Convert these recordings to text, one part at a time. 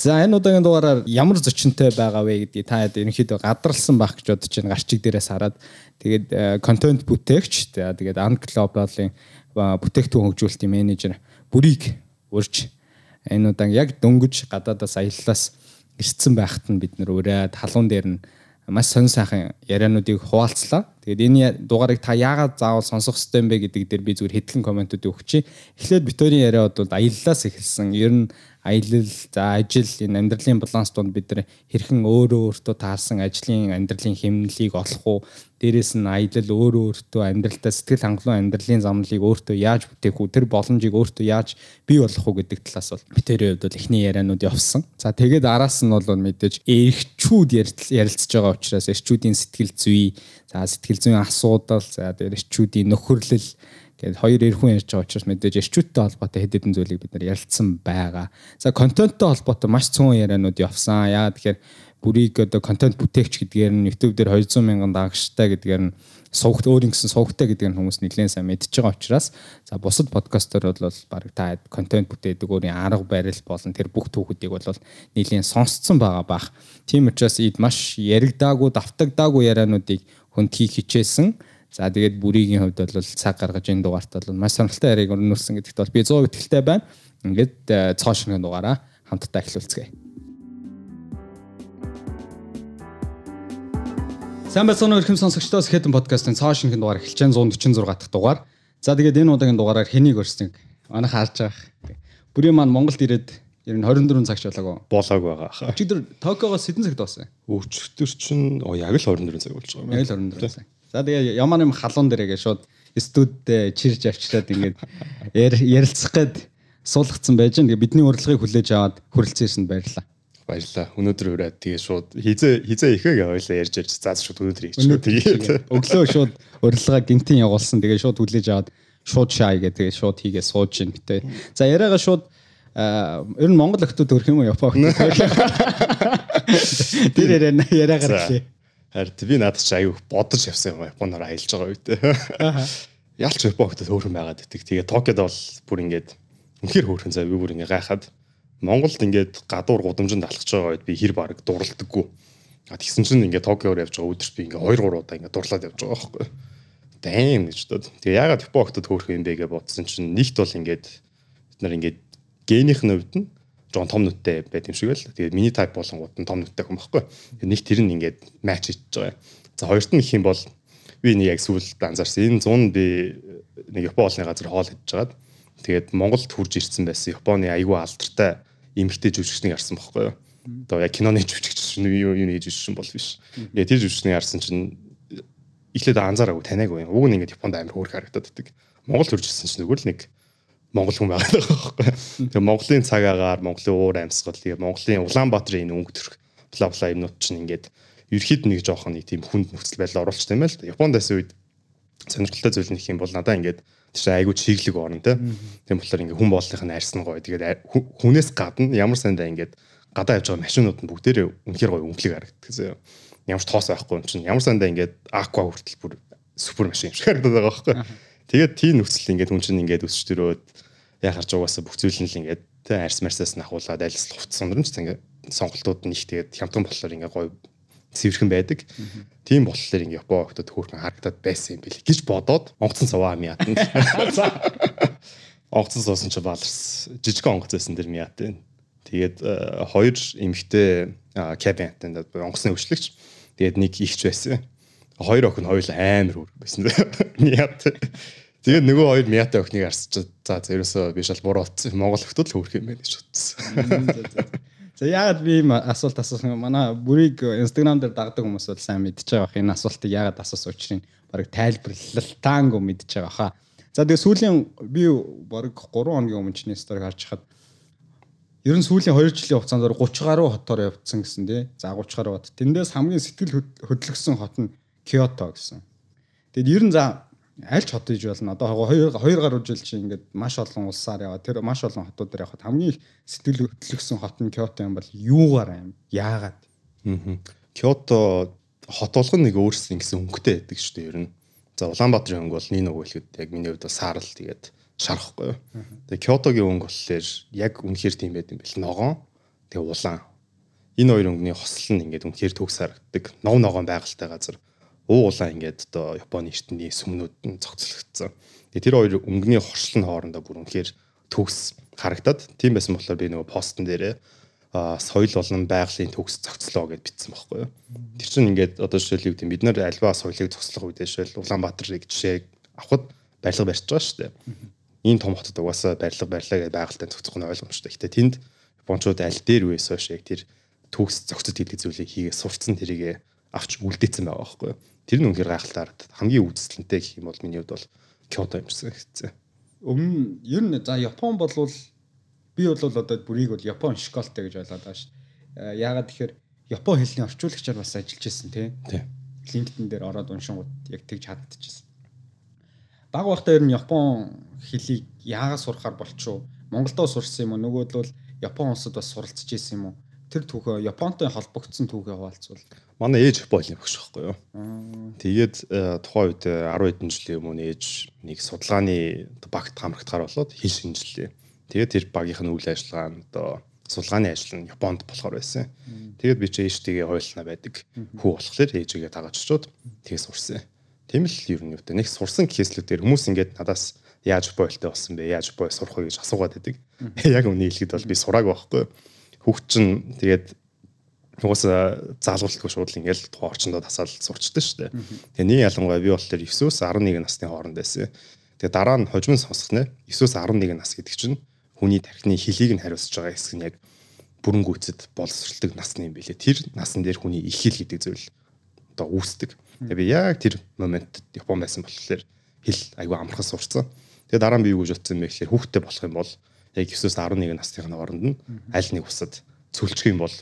За энэ удаагийн дугаараар ямар зочинтой байгаа вэ гэдгийг та ерөнхийдөө гадралсан байх гэж бодож байна. Гарчиг дээрээс хараад тэгээд контент бүтээгч тэгээд Ant Global-ын бүтээгдэхүүн хөгжүүлэлтийн менежер бүрийг урьж энэ удаан яг дөнгөж гадаадаас аяллаас ирсэн байхад нь бид нөр ураад халуун дээр нь маш сонир сайхан яриануудыг хуваалцлаа. Тэгээд энэ дугаарыг та яагаад заавал сонсох хэрэгтэй юм бэ гэдэг дээр би зүгээр хэдхэн комментууд өгч. Эхлээд битүүрийн яриа бол аяллаас эхэлсэн. Ер нь аялал за ажил энэ амьдралын баланс донд бид нар хэрхэн өөрөө өөртөө таарсан ажлын амьдралын хэмнэлийг олох уу дээрэс нь аялал өөрөө өөртөө амьдралдаа сэтгэл хангалуун амьдралын замналыг өөртөө яаж бүтээх үү тэр боломжийг өөртөө яаж бий болгох уу гэдэг талаас бол би тэрийн хувьд бол эхний яриануд явсан. За тэгээд араас нь бол мэдээж эрчүүд ярилцж байгаа учраас эрчүүдийн сэтгэл зүй за сэтгэл зүйн асуудал за тэгээд эрчүүдийн нөхөрлөл Тэгээд хоёр эрхүүн ярьж байгаа учраас мэдээж эрчүүдтэй холбоотой хэд хэдэн зүйлийг бид нар ярилцсан байгаа. За контенттой холбоотой маш цөөн яриануд явсан. Яагаад тэгэхээр бүрийг одоо контент бүтээгч гэдгээр нь YouTube дээр 200 мянган дагагчтай гэдгээр нь сувгт өөр ингэсэн сувгтай гэдгээр нь хүмүүс нэлээд сайн мэдж байгаа учраас за бусад подкастер бол баг та контент бүтээдэг өөрийн арга барил болон тэр бүх түүхүүдийг бол нэлээд сонсцсон байгаа бах. Тийм учраас ийд маш яригдаагүй давтагдаагүй яриануудыг хүнд хийх хичээсэн За тэгээд бүрийн хувьд бол цаг гаргаж энэ дугаарт бол маш сонирхолтой яриг өрнүүлсэн гэдэгт бол би 100% итгэлтэй байна. Ингээд э, цоо шинэ дугаараа хамтдаа эхлүүлцгээе. Сайн байцгаана уу ихэм сонсогчдоос Хэдэн подкастын цоо шинэ дугаар эхэлж байна 146 дахь дугаар. За тэгээд энэ удаагийн дугаараар хэнийг өрснэг манайх харж байгаа. Бүрийн маань Монголд ирээд ер нь 24 цагч болоогүй. Болоог байгаа. Өчигдөр Токиогоос хэдэн цагт боосон? Өчигдөр чинь яг л 24 цаг болж байгаа юм. Яг л 24 цаг. За тэгээ ямар юм халуун дээрээ шууд студид чирж авчираад ингээд ярилцах гээд суулгацсан байж байгаа. Тэгээ бидний урилгыг хүлээж аваад хүрэлцээсэнд баярлалаа. Баярлалаа. Өнөөдөр ураад тэгээ шууд хизээ хизээ ихэг яваалаа ярьж ярьж заас шууд өнөөдөр хийчихв. Тэгээд өглөө шууд урилгаа гинтийн явуулсан. Тэгээ шууд хүлээж аваад шууд шаа гээ тэгээ шууд хийгээ сууж ин гэтээ. За яриагаа шууд ер нь Монгол охтууд өрх юм уу Япон охтууд. Тэр яриа яриагаар хэлээ. Харин би надад ч аюу бодож явсан юм Японоор аялж байгаа үед. Ялч Япон хотод хөөрхөн байгаад идэг. Тэгээ Токиод бол бүр ингээд үнэхээр хөөрхөн зав би бүр ингээд гайхаад Монголд ингээд гадуур гудамжинд алхаж байгаа үед би хэр баг дурлдаггүй. А тэгсэн чинь ингээд Токиоор явж байгаа өдөрт би ингээд 2 3 удаа ингээд дурлаад явж байгаа байхгүй. Дэм гэж бодод. Тэгээ ягаад Япон хотод хөөрхөн юм бэ гэж бодсон чинь нэгт бол ингээд бид нар ингээд генийх нь хувьд нь жоон том нүдтэй байт юм шиг л. Тэгээд миний type болонгууд нь том нүдтэй хүн баггүй. Нэг тэр нь ингээд матч хийж байгаа. За хоёрт нь гэх юм бол би нэг яг сүүлд анзаарсан. Энэ 100 би нэг Япон олны газар хоол хийж жагаад тэгээд Монголд хурж ирсэн байсан Японы айгүй алдартай эмэгтэй жүжигчнийг харсан баггүй юу. Одоо яг киноны жүжигч юу юу хийж ирсэн бол биш. Тэгээд тэр жүжигчнийг харсан чинь эхлээд анзаараагүй таниагүй. Уг нь ингээд Японд амар хөөрх харагдаад байдаг. Монгол хурж ирсэн чинь нөгөө л нэг Монгол хүн байгаа байхгүй. Тэгээ Монголын цаг агаар, Монголын уур амьсгал, тэгээ Монголын Улаанбаатарын энэ өнгө төрх бла бла юмнууд чинь ингээд ерхэд нэг жоохон нэг тийм хүнд нөхцөл байдал оруулчихсан юм байна л да. Японд байсан үед сонирхолтой зүйл нэг юм бол надаа ингээд тийш айгуу чиглэг орно те. Тийм болохоор ингээд хүн бооллынх нь арьсан гоё. Тэгээд хүнээс гадна ямар сандаа ингээд гадаа явж байгаа машинууд нь бүгдээрээ үнэхээр гоё өнгөлөг харагддаг зөө. Ямар ч тоос байхгүй юм чинь ямар сандаа ингээд аква хүртэл бүр супер машин шиг харагдаад байгаа байхгүй. Тэгээд тийм нөхцөл ингээд хүн чинь ингээд өсч төрөөд яхарч угаасаа бүх зүйл нь л ингээд тэ арьс марсаас нахуулаад айлс хувц сонромж ингээд сонголтууд нь их тэгээд хямдхан болохоор ингээд гоё цэвэрхэн байдаг. Тийм болохоор ингээд Япон хотод хөөрхөн харагдаад байсан юм бэл гэж бодоод онгоцон суваа мятанд. Онгоцон суусан чи баларс жижиг онгоц байсан дэр мят. Тэгээд э, хоёр эмэгтэй кабинетанд онгоцны өвчлөгч тэгээд нэг ихч байсан. Хоёр охин хоёул амар хөр байсан. Мят. Тэгээд нөгөө хоёр Мята охиныг харсч за ерөөсөө би шал буруу утсан. Монгол охтод л хөөрх юм байна гэж бодсон. За яагаад би ийм асуулт асуусан манай бүрийг Instagram дээр дагдаг хүмүүс бол сайн мэдчихэж байгаа бах энэ асуултыг яагаад асуусан учрыг барыг тайлбарлалтаангүй мэдчихэж байгаа хаа. За тэгээ сүүлийн би барыг 3 хоногийн өмнө чиний сториг харж хахад ер нь сүүлийн 2 жилийн хугацаанд 30 гаруй хотоор явцсан гэсэн тий. За 30 гаруй хот. Тэндээс хамгийн сэтгэл хөдлөсөн хот нь Киото гэсэн. Тэгэд ер нь за аль ч хот иж болно. Одоо хоёр хоёр гаруй жил чинь ингээд маш олон улсаар яваа. Тэр маш олон хотууд дээр явахад хамгийн сэтгэл хөдлөсөн хот нь Киото юм бол юугаар юм? Яагаад? Аа. Киото хот болгон нэг өөрсдийн гэсэн өнгөтэй байдаг шүү дээ ер нь. За Улаанбаатарын өнгө бол нэг нөгөө хэлэхэд яг миний хувьд саарл тэгээд шарахгүй. Тэгээ Киотогийн өнгө болохоор яг үнэхээр тийм байт юм бэл ногоон. тэгээ улаан. Энэ хоёр өнгөний хосол нь ингээд үнэхээр төгс харагддаг. Нов ногоон байгальтай газар уу улаан ингээд одоо Японы эртний сүмнүүд нь цогцлогдсон. Тэгээ тэр хоёр өнгөний хоршлон хоорондоо бүр үнэхээр төгс харагдаад тийм байсан болохоор би нөгөө постн дээрээ соёл болон байгалийн төгс зохицлоо гэж бичсэн байхгүй юу. Тэр чинь ингээд одоо жишээл юу гэдэг бид нар альва соёлыг зохицлох үед жишээл Улаанбаатарыг жишээ авахд барилга барьж байгаа шүү дээ. Энэ том хотод угаасаа барилга барьлаа гэж байгальтай зохицох нь ойлгомжтой. Гэтэ тэнд японочууд аль дээр үес хойш яг тэр төгс зохицод гэдэг зүйлийг хийгээ сурцсан тэрийг авч үлдээсэн байгаа байхгүй юу. Тэр нь үнэхээр гайхалтай харагдаад хамгийн үзэсгэлэнтэй гэх юм бол миний хувьд бол Кyoto юмсан хэвчээ. Өмнө ер нь за Япон болвол би бол одоо бүрийг бол Япон школтой гэж ойлгоод байгаа шүү. Э, яагаад тэгэхээр Япон хэлний орчуулагчаар бас ажиллаж байсан тий. LinkedIn дээр ороод уншингууд яг тэгж хадчихсан. Баг багтаа ер нь Япон хэлийг яагаад сурахаар болчихоо Монголдоо сурсан юм уу нөгөөд бол Япон улсад бас суралцж исэн юм уу тэр түүхээ Японтой холбогдсон түүхээ хуваалцвал манай ээж Японы багш байхгүй юу. Тэгээд э, тухайн үед 10 хэдэн жилийн өмнө ээж нэг судалгааны багт хамрагдахаар болоод хэл шинжиллээ. Тэгээд тэр багийнх нь үйл ажиллагаа нь одоо судалгааны ажил нь Японд болохоор байсан. Тэгээд би ч ээжтэйгээ хойлсноо байдаг. Хүү болохоор ээжигээ дагаад очиод тэгээс сурсан. Тийм л ер нь үүтэ нэг сурсан кейслүүдээр хүмүүс ингээд надаас яаж бойлтой болсон бэ? Яаж бой сурах вэ гэж асуугаад байдаг. Яг үнийг хэлэхэд бол би сурааг байхгүй. Хүүхд чинь тэгээд угаасаа заалгуултгүй шууд л ингээл тухайн орчиндөө тасаал сурчдаг шүү дээ. Тэгээ нэг ялангуяа би болохоор 9-өөс 11 насны хооронд байсан. Тэгээ дараа нь хожим сонсох нэ 9-өөс 11 нас гэдэг чинь хүний тархины хөлийг нь хариуцж байгаа хэсэг нь яг бүрэн гүйцэд боловсролдог насны юм билээ. Тэр насан дээр хүний их хэл гэдэг зүйл одоо үүсдэг. Тэгээ би яг тэр моментд Япон байсан болохоор хэл айгүй амархан сурцсан. Тэгээ дараа нь би юу гэж утсан бэ гэхээр хүүхдтэй болох юм бол яг 9-өөс 11 насны хооронд нь аль нэг усад цөлчих юм бол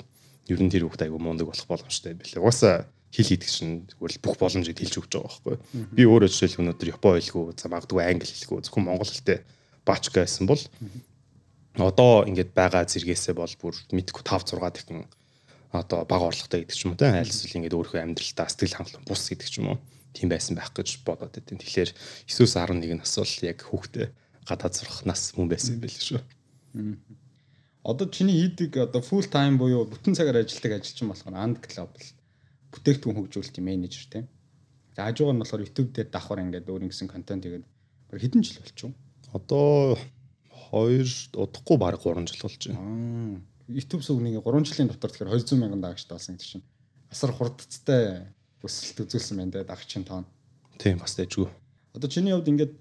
ер нь тэр хүүхд айгүй мундаг болох боломжтой билээ. Угаасаа хэл хийдэг чинь зүгээр л бүх боломжийг хэлж өгч байгаа байхгүй. Би өөрөө жишээл өнөөдөр Япон хэлгүй, за магадгүй англи хэлгүй, зөвхөн монгол хэлтэй баачка байсан бол одоо ингээд байгаа зэрэгээсээ бол бүр мэдгүй 5 6 дахин одоо бага орлоготой гэдэг ч юм уу те аль эсвэл ингээд өөрийнхөө амьдралдаа сэтгэл хангалуун бус гэдэг ч юм уу тийм байсан байх гэж бодоод байдیں۔ Тэгэхээр 9-өөс 11 нас бол яг хүүхдээ гадаад сурах нас хүн байсан юм байл шүү. Одоо чиний хийдэг одоо full time буюу бүтэн цагаар ажилладаг ажилчин болохоор And Global бүтээгдэхүүн хөгжүүлэлтийн менежер тийм. За хажуугаар нь болохоор YouTube дээр давхар ингээд өөр нэгэн контент хийгээд хэдэн жил болчихв? Одоо 2 удахгүй баг 3 жил болж байна. YouTube сүгнийг 3 жилийн дотор тэгэхээр 200 мянган дагагчтай болсон гэдэг чинь асар хурдцтай өсөлт үзүүлсэн байна те дагагчийн тоон. Тийм бас дэжгүй. Одоо чиний хувьд ингээд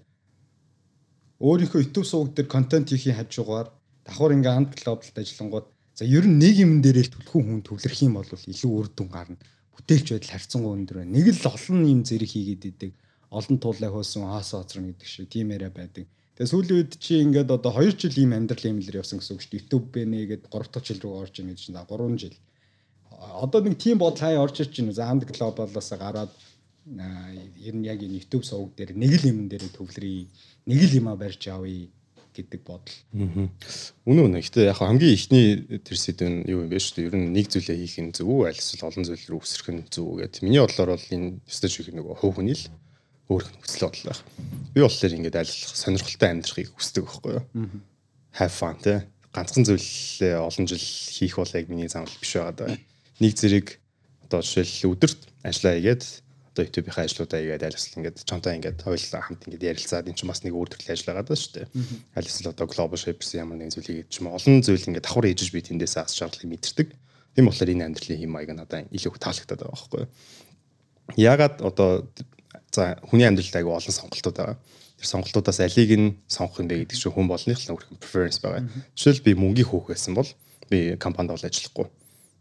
өөрийнхөө YouTube суваг дээр контент хийхин хажуугаар давхар ингээ анд глобалд ажиллангууд за ер нь нэг юм дээрээ л түлхүүн хүн төвлөрөх юм бол илүү үр дүн гарна. Бүтээлч байдал харьцангуй өндөр байна. Нэг л олон юм зэрэг хийгээд идэг. Олон туулаа хөөсөн хаасаа оцрон гэдэг шиг тийм яриа байдаг. Тэгээ сүүлийн үед чи ингээд одоо 2 жил ийм амьдрал юм лэр явсан гэсэн үг шүү дээ. YouTube бэнэ гээд 3 дахь жил рүү орж ийн гэж чинь 3 жил. Одоо нэг тийм бодол хаяа орж ич чинь Zand Global-аас гараад ер нь яг энэ YouTube сувг дээр нэг л юм дээр төвлөрий, нэг л юма барьж авъя гэдэг бодол. Үнэн үнэ. Гэтэ яг хамгийн ихний тэр сэдв нь юу юм бэ шүү дээ. Ер нь нэг зүйлээ хийх нь зөв үү, аль эсвэл олон зүйл рүү өсрөх нь зөв үү гэдэг. Миний бодлоор бол энэ стаж их нөгөө хөв хүний л өөрх нь хүсэл бодол байх. Би болохоор ингээд аль сонирхолтой амьдрахыг хүсдэг байхгүй юу? Have fun те. Ганцхан зүйлээ олон жил хийх бол яг миний зам биш байгаа даа. Нэг зэрэг одоо жишээл өдөрт ажиллаа хийгээд одоо YouTube-ийн ажлуудаа хийгээд аль эсвэл ингээд чонтой ингээд хоёулаа хамт ингээд ярилцаад эн чинь бас нэг өөр төрлийн ажил байгаа даа шүү дээ. Аль эсвэл одоо global shapers ямар нэг зүйл хийгээд ч юм олон зүйл ингээд давхар ээжж би тэндээс ас шаардлагыг мэдэрдэг. Тийм болохоор энэ амьдралын хэм маяг надад илүү таалагдаад байгаа байхгүй юу? Ягаад одоо За хүний амьдралд аягүй олон сонголтууд байгаа. Тэр сонголтуудаас алийг нь сонгох юм бэ гэдэг чинь хүн болгоных л өөрхөн preference байгаа. Жишээл би мөнгөний хөөх байсан бол би компанид бол ажиллахгүй.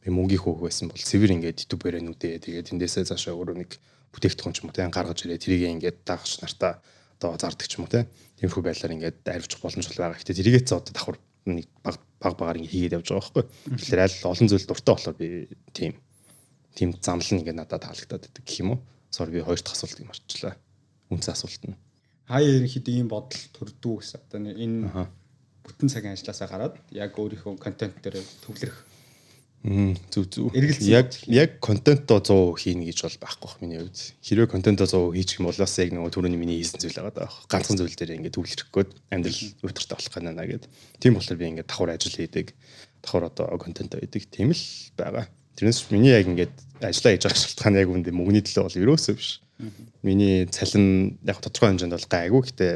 Би мөнгөний хөөх байсан бол цэвэр ингээд YouTube-ээр нүдээ тэгээд эндээсээ цаашаа өөрөө нэг бүтээгдэхүүн ч юм уу те гаргаж ирээ тэрийг ингээд дагч нартаа одоо зардаг ч юм уу те. Тиймэрхүү байдлаар ингээд арвчих боломж бол байгаа. Гэтэ тэрийгээ цаа одоо давхар нэг баг баг багаар ингээд хийгээд явж байгаа байхгүй. Тэгэхээр аль олон зүйл дуртай болохоор би тийм тийм замлал ингээд надад таалагдаад байдаг гэх юм уу. Сор би хоёр дахь асуултыг марчлаа. Үнцэн асуулт нь. Хаяа ерөнхийдөө ийм бодол төрдөө гэсэн. Одоо энэ бүтэн цагийн ажилласаа гараад яг өөрийнхөө контент дээр төвлөрөх. Зүг зүг. Яг яг контентоо 100% хийнэ гэж бол байхгүй бах миний хувьд. Хэрвээ контентоо 100% хийчих юм бол бас яг нөгөө түрүүний миний хийсэн зүйл байгаа даа. Ганцхан зүйл дээр ингээд төвлөрөх гээд амьдрал өвдөртэй болох гэнэ наа гэд. Тийм болохоор би ингээд давхар ажил хийдэг давхар одоо контент байдаг. Тийм л байгаа. Тэрнээс миний яг ингээд ажиллаа хийж байгаа шалтгаан яг үндэ мөнгөний төлөө бол ерөөсөө биш. Миний цалин яг тодорхой хэмжээнд бол гайгүй. Гэтэ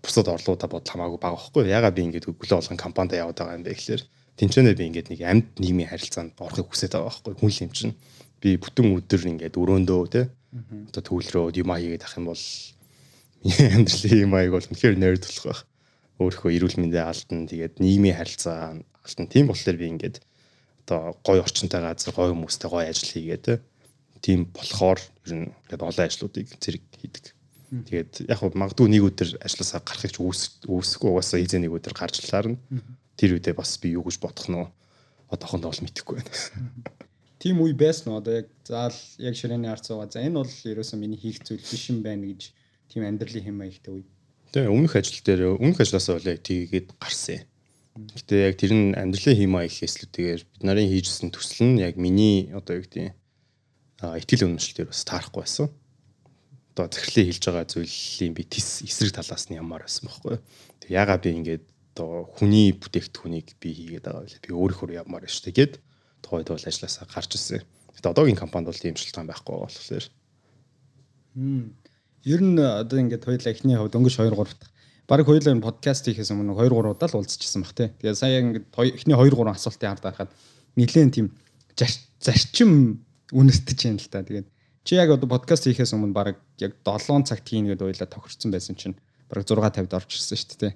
бусад орлуудаа бодол хамаагүй бага байхгүй. Ягаад би ингээд өглөө болгон компанид яваад байгаа юм бэ гэхэлэр тэнцэнэ би ингээд нэг амьд нийгмийн харилцаанд орохыг хүсэж байгаа байхгүй. Хүн л юм чинь би бүтэн өдөр ингээд өрөөндөө те одоо төвлөрөө юм аягээд ах юм бол миний амьдралын юм аяг бол үнэхээр нэрд болох байх. Өөрийнхөө эрүүл мэндэ алдна. Тэгээд нийгмийн харилцаа алдна. Тийм болохоор би ингээд одоо гой орчинтай газар гой хүмүүстэй гой ажил хийгээд те тийм болохоор ер нь ингээд олон ажлуудыг зэрэг хийдэг. Тэгээд яг хөө магадгүй нэг өдөр ажилласаа гарахыг ч үүсэхгүй угаасаа эзэн нэг өдөр гарч лаарна. Тэр үедээ бас би юу гэж бодох нь одоохондоо бол мэдэхгүй байна. Тийм үе байсан уу? Одоо яг заал яг ширээний арц байгаа. За энэ бол ерөөсөө миний хийх зүйл биш юм байна гэж тийм амьдралын хэм маягтай үе. Тэгээ өмнөх ажил дээр өмнөх ажлаасаа бол яг тийгээд гарсан юм. Гэтэ яг тэр нь амьдралын хэм маяг хэслүүдээр бид нарын хийжсэн төсөл нь яг миний одоо юу гэдэг а итгэл үнэмшил дээр бас таарахгүй байсан одоо захирлын хэлж байгаа зүйлийн би тис эсрэг талаас нь ямар байсан бэхгүй. Тэг ягаа би ингээд одоо хүний бүтээгдэхүүнийг би хийгээд байгаа вэ? Би өөрийнхөө явмаар шүү дээ гэд тухайд бол ажилласаа гарч ирсэн. Гэтэ одоогийн компанид бол тийм шалтгаан байхгүй болохоор. Хм. Ер нь одоо ингээд хоёулаа эхний хувьд өнгөш 2 3 дахь баг хоёулаа подкаст хийхээс өмнө 2 3 удаа л уулзчихсан баг тий. Тэгээ сая ингээд эхний 2 3 асуултын ард харахад нэлээд тийм зарчим үнэстэж юм л та. Тэгээд Чи яг одоо подкаст хийхээс өмнө баг яг 7 цагт хийнэ гэдээ ойлаа тохирсон байсан чинь баг 6:50-д орж ирсэн шүү дээ.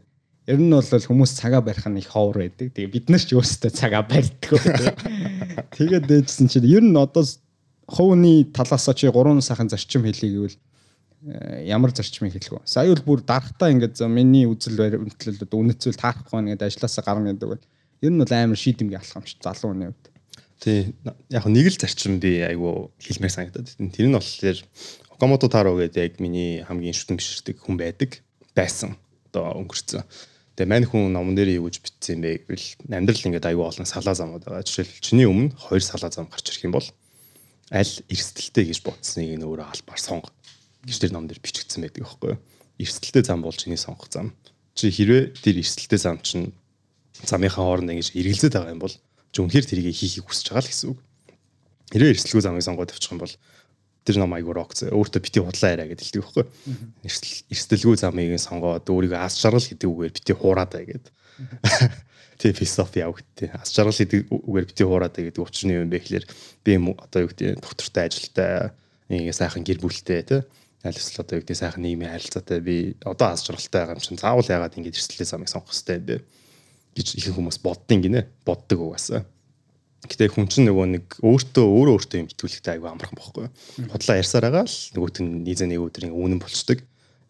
Ер нь бол хүмүүс цагаа барих нь их ховор байдаг. Тэгээ бид нар ч өөрсдөө цагаа барьдаг. Тэгээд дээжсэн чинь ер нь одоо хувийн талаасаа чи 3 сайхан зарчим хэлье гэвэл э, ямар зарчмыг хэлэх вэ? Сая бол бүр дарахтаа ингээд за миний үзэл баримтлал одоо үнэт зүйл таахгүй байна гэдэг ажилласаа гарна гэдэг бол ер нь бол амар шийдэмгийн алхам шүү залуу хүний хувьд. Тий. Яг нэг л зарчим би айгу хэлмээр санагдаад. Тэр нь болохоор Окамото Таро гэдэг яг миний хамгийн шүтэн биширдэг хүн байдаг. Байсан. Одоо өнгөрцөн. Тэгээ мань хүн номон дээр юу гэж бичсэн юм бэ гэвэл амьдрал ингээд айгу олон салаа замууд байгаа. Жишээл чиний өмнө хоёр салаа зам гарч ирэх юм бол аль эрсдэлтэй гэж бодсныг нь өөрөө албаар сонго гэж тэр ном дээр бичигдсэн байдаг байхгүй юу? Эрсдэлтэй зам бол чиний сонгох зам. Чи хэрвээ тэр эрсдэлтэй зам чинь замынхаа хооронд ингэж эргэлзээд байгаа юм бол чи үнэхээр тэрийг хийхийг хүсэж байгаа л гэсэн үг. Хэрвээ эрсдэлгүй замыг сонгоод авчих юм бол тэр ном айгуу рок зэ өөртөө бити худлаа яриа гэдэг хэлдэг байхгүй. Эрсдэлгүй замыг сонгоод өөрийгөө ас жаргал гэдэг үгээр бити хуураад бай гэдэг. Тэг философи яв гэдэг. Ас жаргал гэдэг үгээр бити хуураад бай гэдэг учир нь юу юм бэ гэхээр би одоо юу гэдэг доктортой ажилтай ингээ сайхан гэр бүлтэй тий аль эсвэл одоо юу гэдэг сайхан нийгмийн харилцаатай би одоо ас жаргалтай байгаа юм чинь заавал яагаад ингэ эрсдэлтэй замыг сонгох хэрэгтэй бэ? гэж ихэнх хүмүүс боддгийн гинэ боддог угаасаа. Гэтэ хүн чинь нөгөө нэг өөртөө өөрөө өөртөө юм итгүүлэхтэй аягүй амархан бохгүй. Бодлоо ярьсаар байгаа л нөгөөт нь нийзээ нэг өдрийн үнэн болчдөг.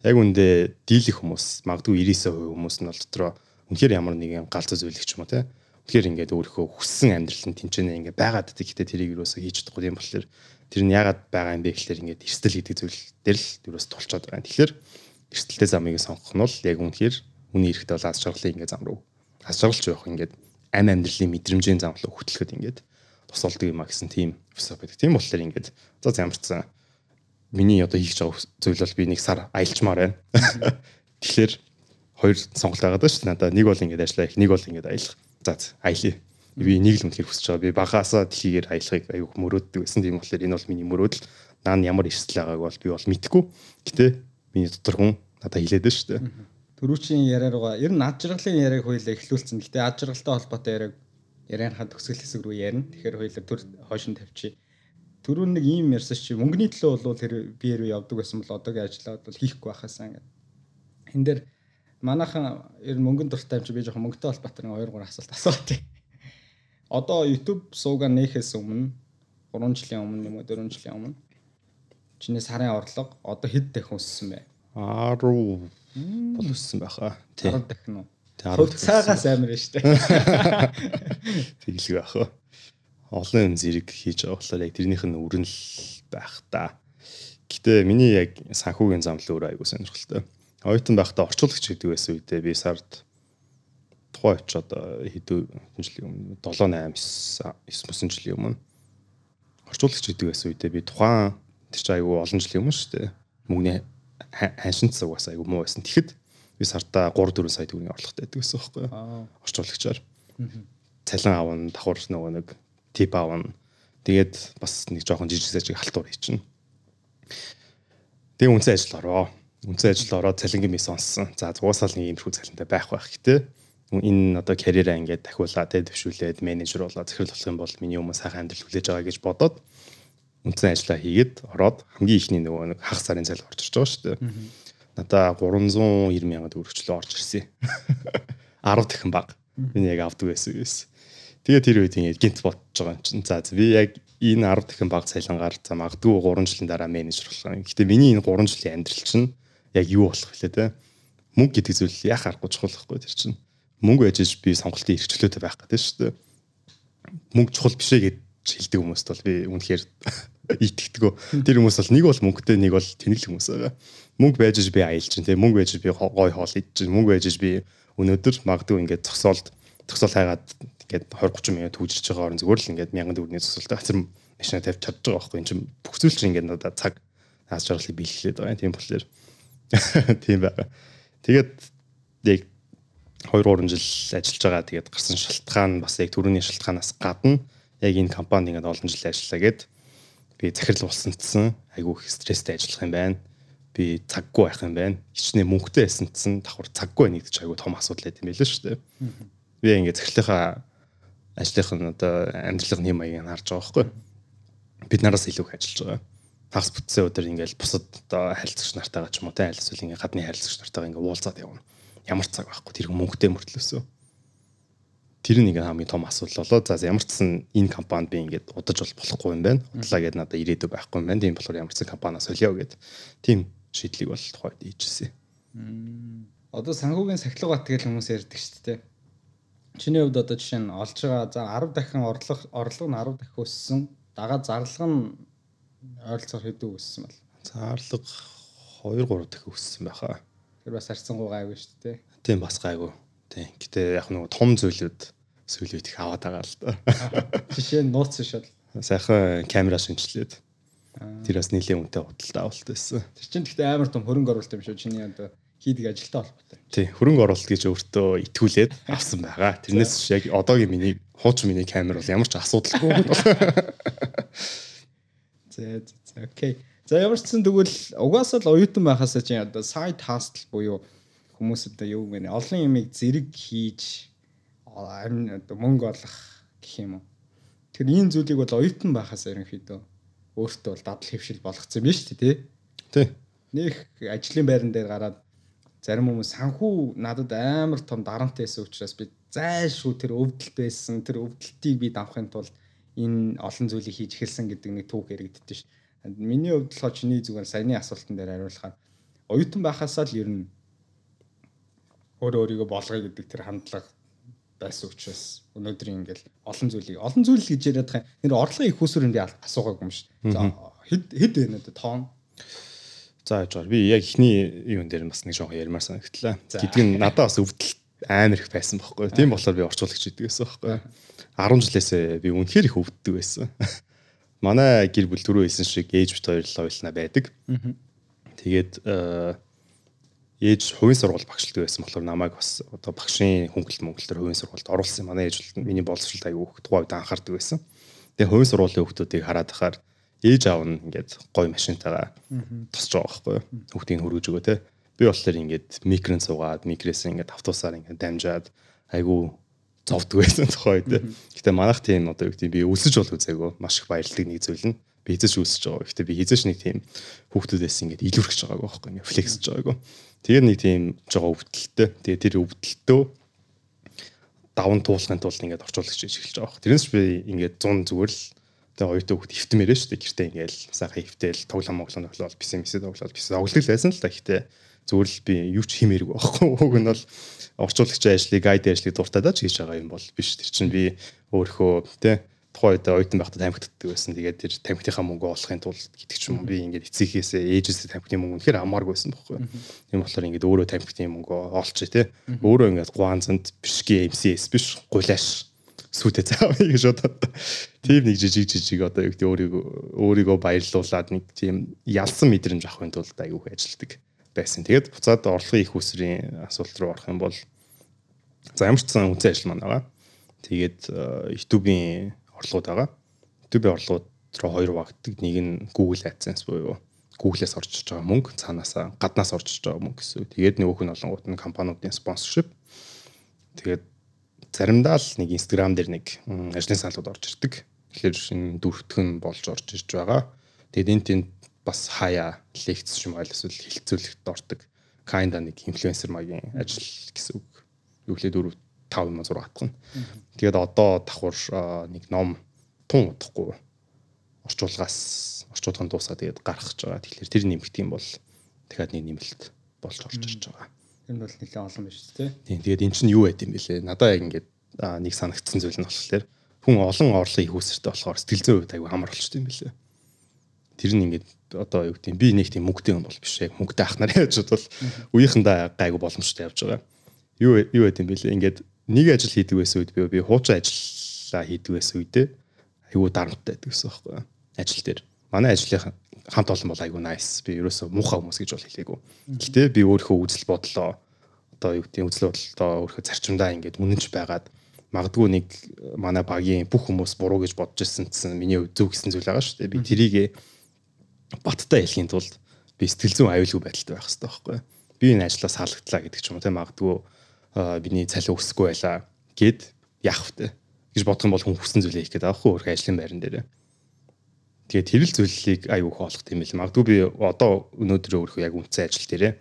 Яг үндэ дийлэх хүмүүс магадгүй 99% хүмүүс нь бол дотроо үнэхээр ямар нэгэн галзуу зүйлэх ч юм уу те. Тэгэхээр ингээд өөрийнхөө хүссэн амьдрал нь тэнцэнэ ингээд байгаад байдаг. Гэтэ тэрийг юусоо хийж чадахгүй юм болохоор тэр нь яагаад байгаа юм бэ гэхэлэр ингээд эрсдэл гэдэг зүйл дээр л юус тулчаад байгаа. Тэгэхээр эрсдэлтэй замыг сонгох нь бол яг үнэхээр үний эрэхтэй бол аз жаргалын ингээд зам руу асуулж явах ингээд ам амьдралын мэдрэмжийн зам руу хөтлөхөд ингээд тусалдаг юм а гэсэн тийм философи байдаг. Тийм болохоор ингээд за ямар ч сан миний одоо хийж байгаа зүйл бол би нэг сар аялчмаар байна. Тэгэхээр хоёр сонголт байгаа даа шүү. Надаа нэг бол ингээд ажиллаа их, нэг бол ингээд аялах. За аялье. Би нэг л үнэхээр хүсэж байгаа. Би багаасаа дэлхийгээр аялахыг аюух мөрөөддөг гэсэн. Тийм болохоор энэ бол миний мөрөөдөл. Наа ямар эрсдэл байгааг бол би бол мэдэхгүй. Гэтэ миний дотор хүн надад байна шүү дээ Төрүүчийн яриараа ер нь ад жаргалын яриаг хоёлаа эхлүүлсэн. Гэтэ ад жаргалтай холбоотой яриаг ярианыхаа төгсгөл хэсэг рүү ярина. Тэгэхээр хоёлаа төр хойшин тавьчих. Төрүүн нэг ийм ярьсан чи мөнгөний төлөө бол тэр би яруу явдаг байсан бол одоогийн ажлаад бол хийхгүй байхаасаа ингээд. Эн дээр манайхан ер нь мөнгөн дуртай юм чи би жоохон мөнгөтэй холбоотой нэг 2 3 асуулт асуутыг. Одоо YouTube суугаа нээхээс өмнө 3 жилийн өмнө юм уу 4 жилийн өмнө чиний сарын орлого одоо хэд дахин өссөн бэ? 10 бол өссөн байхаа. Тий. 10 дахин уу? Тэг цагаас амар штэ. Тэглэг байх. Олон зэрэг хийж байгаа болохоор яг тэрнийх нь өрнөл байх та. Гэтэ миний яг санхүүгийн зам л өөр айгуу сонирхолтой. Оюутан байхдаа орчуулагч гэдэг байсан үедээ би сард тухай очоод хэдэн жилийн өмнө 7 8 9 жилийн өмнө орчуулагч гэдэг байсан үедээ би тухайн тэр чинь айгуу олон жилийн өмнө шүү дээ. Мөнгөний ханшинт цаг бас айгүй муу байсан. Тэгэхэд би сартаа 3 4 сая төгрөгийн орлоготой байдаг гэсэн байхгүй юу? Орчуулагчаар. цалин авна, давхар нөгөө нэг тип авна. Тэгээд бас нэг жоохон жижиг сажиг халтур хийчихнэ. Тэгээ үнсэн ажил ороо. Үнсэн ажил ороод цалингийн мис сонссон. За уусаал нэг иймэрхүү цалинтай байх байх гэдэг энэ одоо карьераа ингээд дахиулаа тэ төвшүүлээд менежер болоо захирал болох юм бол миний өмнө сайхан амьдрал хүлээж байгаа гэж бодоод үндсэн ажиллаа хийгээд ороод хамгийн ихний нөгөө нэг хагас сарын цалин орж ирж байгаа шүү дээ. Надаа 390 сая төгрөгчлөө орж ирсэн. 10 дахин баг. Миний яг авдаг байсан гэсэн. Тэгээ тэр үед ингээд гинт бодож байгаа юм чинь. За би яг энэ 10 дахин баг цалингаар за магадгүй 3 жилийн дараа менежер болох. Гэхдээ миний энэ 3 жилийн амьдрал чинь яг юу болох вэ те? Мөнгө гэдэг зүйл яах аргагүй чухал байхгүй тэр чинь мөнгө ажиж би сонголтын эрхчлөөтэй байх гэдэг шүү дээ. Мөнгө чухал биш ээ гэж хэлдэг хүмүүст бол би үнэхээр итгэдэггүй. Тэр хүмүүс бол нэг бол мөнгөтэй, нэг бол тэнэг хүмүүс байгаа. Мөнгө байж би аялж чинь, мөнгө байж би гой хоол идэж чинь, мөнгө байж би өнөөдөр магадгүй ингээд зогсоолд зогсоол хайгаад ингээд 20 30 минут түүжирч байгаа орон зүгээр л ингээд 1000 төгрөгийн зогсоолтой хацар машина тавьж чадж байгаа байхгүй юм чинь бүх зүйл чинь ингээд надад цаг хаас жаргалыг бэлгэлээд байгаа тийм болохоор тийм байгаа. Тэгээд яг 2 3 жил ажиллаж байгаа. Тэгээд гарсан шалтгаан бас яг төрөний шалтгаанаас гадна яг энэ компанид ингээд олон жил ажиллаа гэд би захирал болсонцсон айгүй их стресстэй ажиллах юм байна. Би цаггүй байх юм байна. Хичнээн мөнгөтэй байсанцсан давхар цаггүй нэгдэж айгүй том асуудал байт юм байл шүү дээ. Би ингээд захирлынхаа ажлынх нь одоо амьдралын хэм маягийг харж байгаа байхгүй. Бид нараас илүү их ажиллаж байгаа. Тагс бүтсэн өдөр ингээд бусад одоо харилцагч нартайгаа ч юм уу те аль эсвэл ингээд гадны харилцагч нартайгаа ингээд уулзаад явна ямар цаг байхгүй тэр мөнгөтэй мөртлөөсөө тэр нэг хамгийн том асуудал болоо. За ямар ч сан энэ компанид би ингээд удаж бол болохгүй юм байна. Удлаа гэдээ надад ирээдүй байхгүй юм байна. Тийм болохоор ямар ч сан компаниас солио гэд. Тийм шийдлийг бол тухайд хийжсэн одоо санхүүгийн сахилга бат гэж хүмүүс ярьдаг шүү дээ. Чиний хувьд одоо жишээ нь олж байгаа за 10 дахин орлого орлого нь 10 дахин өссөн. Дагаа зарлага нь ойролцоогоор хэдэн өссөн бэл зарлага 2 3 дахин өссөн байхаа. Тэр бас арцсангуу гайгүй шүү дээ. Тийм бас гайгүй. Тийм. Гэтэ яг нэг том зүйлүүд сүүлийн үед их аваад байгаа л да. Жишээ нь нууц шал. Сайхан камера шинжилээд. Тэр бас нэлээд үнэтэй худалдаа авалт байсан. Тэр чинь гэхдээ амар том хөрөнгө оруулалт юм шүү. Чиний одоо хийдэг ажилтай холбоотой. Тий, хөрөнгө оруулалт гэж өөртөө итгүүлээд авсан байгаа. Тэрнээс яг одоогийн миний хуучин миний камер бол ямар ч асуудалгүй. За за окей. За ямар ч гэсэн тэгвэл угаасаа л оюутан байхаас чинь одоо side hustle буюу хүмүүс одоо юу гэнэ олон юмыг зэрэг хийж одоо мөнгө олох гэх юм уу. Тэр ийм зүйлийг бол оюутан байхаас ерөнхийдөө өөртөө бол дадал хөвшил болгоцсон юм шүү дээ тий. Нэг ажлын байран дээр гараад зарим хүмүүс санхүү надад амар том дарамт байсан учраас би зайлшгүй тэр өвдөлт байсан тэр өвдөлтийг би давахын тулд энэ олон зүйлийг хийж эхэлсэн гэдэг нэг түүх яригддээ шүү Миний хувьд болохоор чиний зүгээр саяны асуултан дээр хариулахаар оюутан байхасаа л ер нь өөрөө өөрийгөө болгоё гэдэг тэр хандлага байсан учраас өнөөдөр ингээл олон зүйлийг олон зүйл гэж яриад байгаа. Нэр орлогын их усүр энэ асуугаагүй юм шүү. За хэд хэд вэ нэ тоон? За яж би яг ихний юун дээр бас нэг жоохон ярмаар санагдлаа. Гэдэг нь надад бас өвдөл амар их байсан байхгүй. Тийм болохоор би орчуулагч гэдэг байсан байхгүй. 10 жилээсээ би үнэхээр их өвддөг байсан манай гэр бүл түрүү хэлсэн шиг ээж бит хоёр л ойлнаа байдаг. Тэгээд э, ээж хувийн сургууль багшилдаг байсан болохоор намайг бас одоо багшийн хөнгөлт мөнгөлтөр хувийн сургуульд оруулсан. Манай ээж бол миний боловсролд аягүй хөх тухай үед анхаардаг байсан. Тэгээ хувийн сургуулийн хүмүүсийг хараад ахаар ээж аав нь ингээд гой машинтайгаа тосч байгаа байхгүй юу. Хүүхдийг хөргөж өгөө те. Би болохоор ингээд микрон суугаад микрээс ингээд автобусаар ингээд дамжаад айгүй зовдөг байсан тухай үед. Гэтэ манайх тийм одоо юу гэдэг би өсөж бол үзээгүй маш их баярлдаг нэг зүйл нь би хизэж үсэж байгаа. Гэтэ би хизэж нэг тийм хүүхдүүдээс ингээд илүүрхэж байгаагүй байхгүй ингээд флексж байгаагүй. Тэгээд нэг тийм жоо өвдөлттэй. Тэгээд тэр өвдөлтөө даван туулахын тулд ингээд орчуулагч эхэлж байгаа. Тэрнээс би ингээд 100 зүгээр л тэгээ оюутан хүүхд хөвтмээрээ шүү дээ. Гэртээ ингээд сайхан хөвтөөл тоглоом моглоом тоглоод писэмисээ тоглоод писэ тоглолт байсан л та. Гэтэ зүгээр л би юу ч химээргүй байхгүй. Уг нь бол орчуулагчийн ажлыг гайд ажлыг дуртай даж хийж байгаа юм бол биш. Тэр чинь би өөрхөө тэ тухайн үед оюутан байхдаа тамхитдаг байсан. Тэгээд тэр тамхитынхаа мөнгө олохын тулд гэдэг ч юм би ингээд эцэгхээсээ ээжээсээ тамхитын мөнгө үнэхээр амааргүй байсан байхгүй. Тийм болохоор ингээд өөрөө тамхитын мөнгө олчих тэ. Өөрөө ингээд гуанзанд бишги MCS биш гулааш сүтэ цаав гэж бодоод тийм нэг жижиг жижиг одоо юу гэдэг өөрийгөө өөрийгөө баярлуулад нэг тийм ялсан мэдрэмж авахын тулд аягүй ажилладаг байсан. Тэгээд буцаад орлогын их үсрийн асуулт руу орох юм бол за ямар ч сан үнцэн ажил маань байгаа. Тэгээд YouTube-ийн орлогууд байгаа. YouTube-ийн орлогууд руу хоёр багтдаг. Нэг нь Google AdSense буюу Google-ээс орж иж байгаа мөнгө, цаанаасаа гаднаас орж иж байгаа мөнгө гэсэн. Тэгээд нөгөөх нь олонгууд нь компаниудын спонсоршип. Тэгээд заримдаа л нэг Instagram дээр нэг ажлын салгууд орж ирдэг. Тэгэхээр энэ дүүртгэн болж орж ирж байгаа. Тэгээд энэ тэнд бас хаяа лекц юм айл эсвэл хилцүүлэгт ордог. Kinda нэг инфлюенсер магийн ажил гэсэн үг. Юу лээ 4 5 юм 6 атгана. Тэгээд одоо давхар нэг ном тун удахгүй орчуулгаас орчуулгын дуусаа тэгээд гаргах гэж байгаа. Тэгэхээр тэр нэмэгт юм бол дахиад нэг нэмэлт болж орж ирж байгаа. Энэ бол нэлээд олон биш үү? Тийм. Тэгээд эн чинь юу байд юм бэлээ? Надаа яг ингээд нэг санагдсан зүйл нь болохоор хүн олон орлогын их үсэртэй болохоор сэтгэл зүйн хувьд аягүй амар болчтой юм бэлээ. Тэр нь ингээд одоо юу гэдэг би нэг тийм мөнгөтэй юм бол биш яг мөнгөтэй ах нар яаж бол үеийнхэндээ гайгүй боломжтой явж байгаа. Юу юу байд юм бэлээ? Ингээд нэг ажил хийдэг байсан үед би би хуучин ажиллаа хийдэг байсан үедээ аягүй дарамттай байдаг гэсэн байхгүй юу? Ажил дээр. Манай ажлын хамт олон бол аягүй nice. Би ерөөсөө муухай хүмүүс гэж бол хэлээгүй. Гэтэ би өөрийнхөө үзэл бодлоо одоо юу гэдэг үзэл бодлоо өөрийнхөө зарчимдаа ингээд үнэнч байгаад магадгүй нэг манай багийн бүх хүмүүс буруу гэж бодож ирсэн гэсэн миний зөв гэсэн зүйл байгаа шүү дээ. Би тэрийг баттай хэлхийн тулд би сэтгэл зүйн аюулгүй байдалтай байх хэрэгтэй байхгүй. Би энэ ажлаас хаалгатлаа гэдэг ч юм уу те магадгүй биний цалин өсөхгүй байлаа гэд яах вэ гэж бодох юм бол хүн хүссэн зүйлээ хийх гэдэг аахгүй өөр ажлын байран дээр. Тэгээд тэр л зүйлийг аюу хоолох тийм л магадгүй би одоо өнөөдөр өөрөө яг үнцэн ажил дээрээ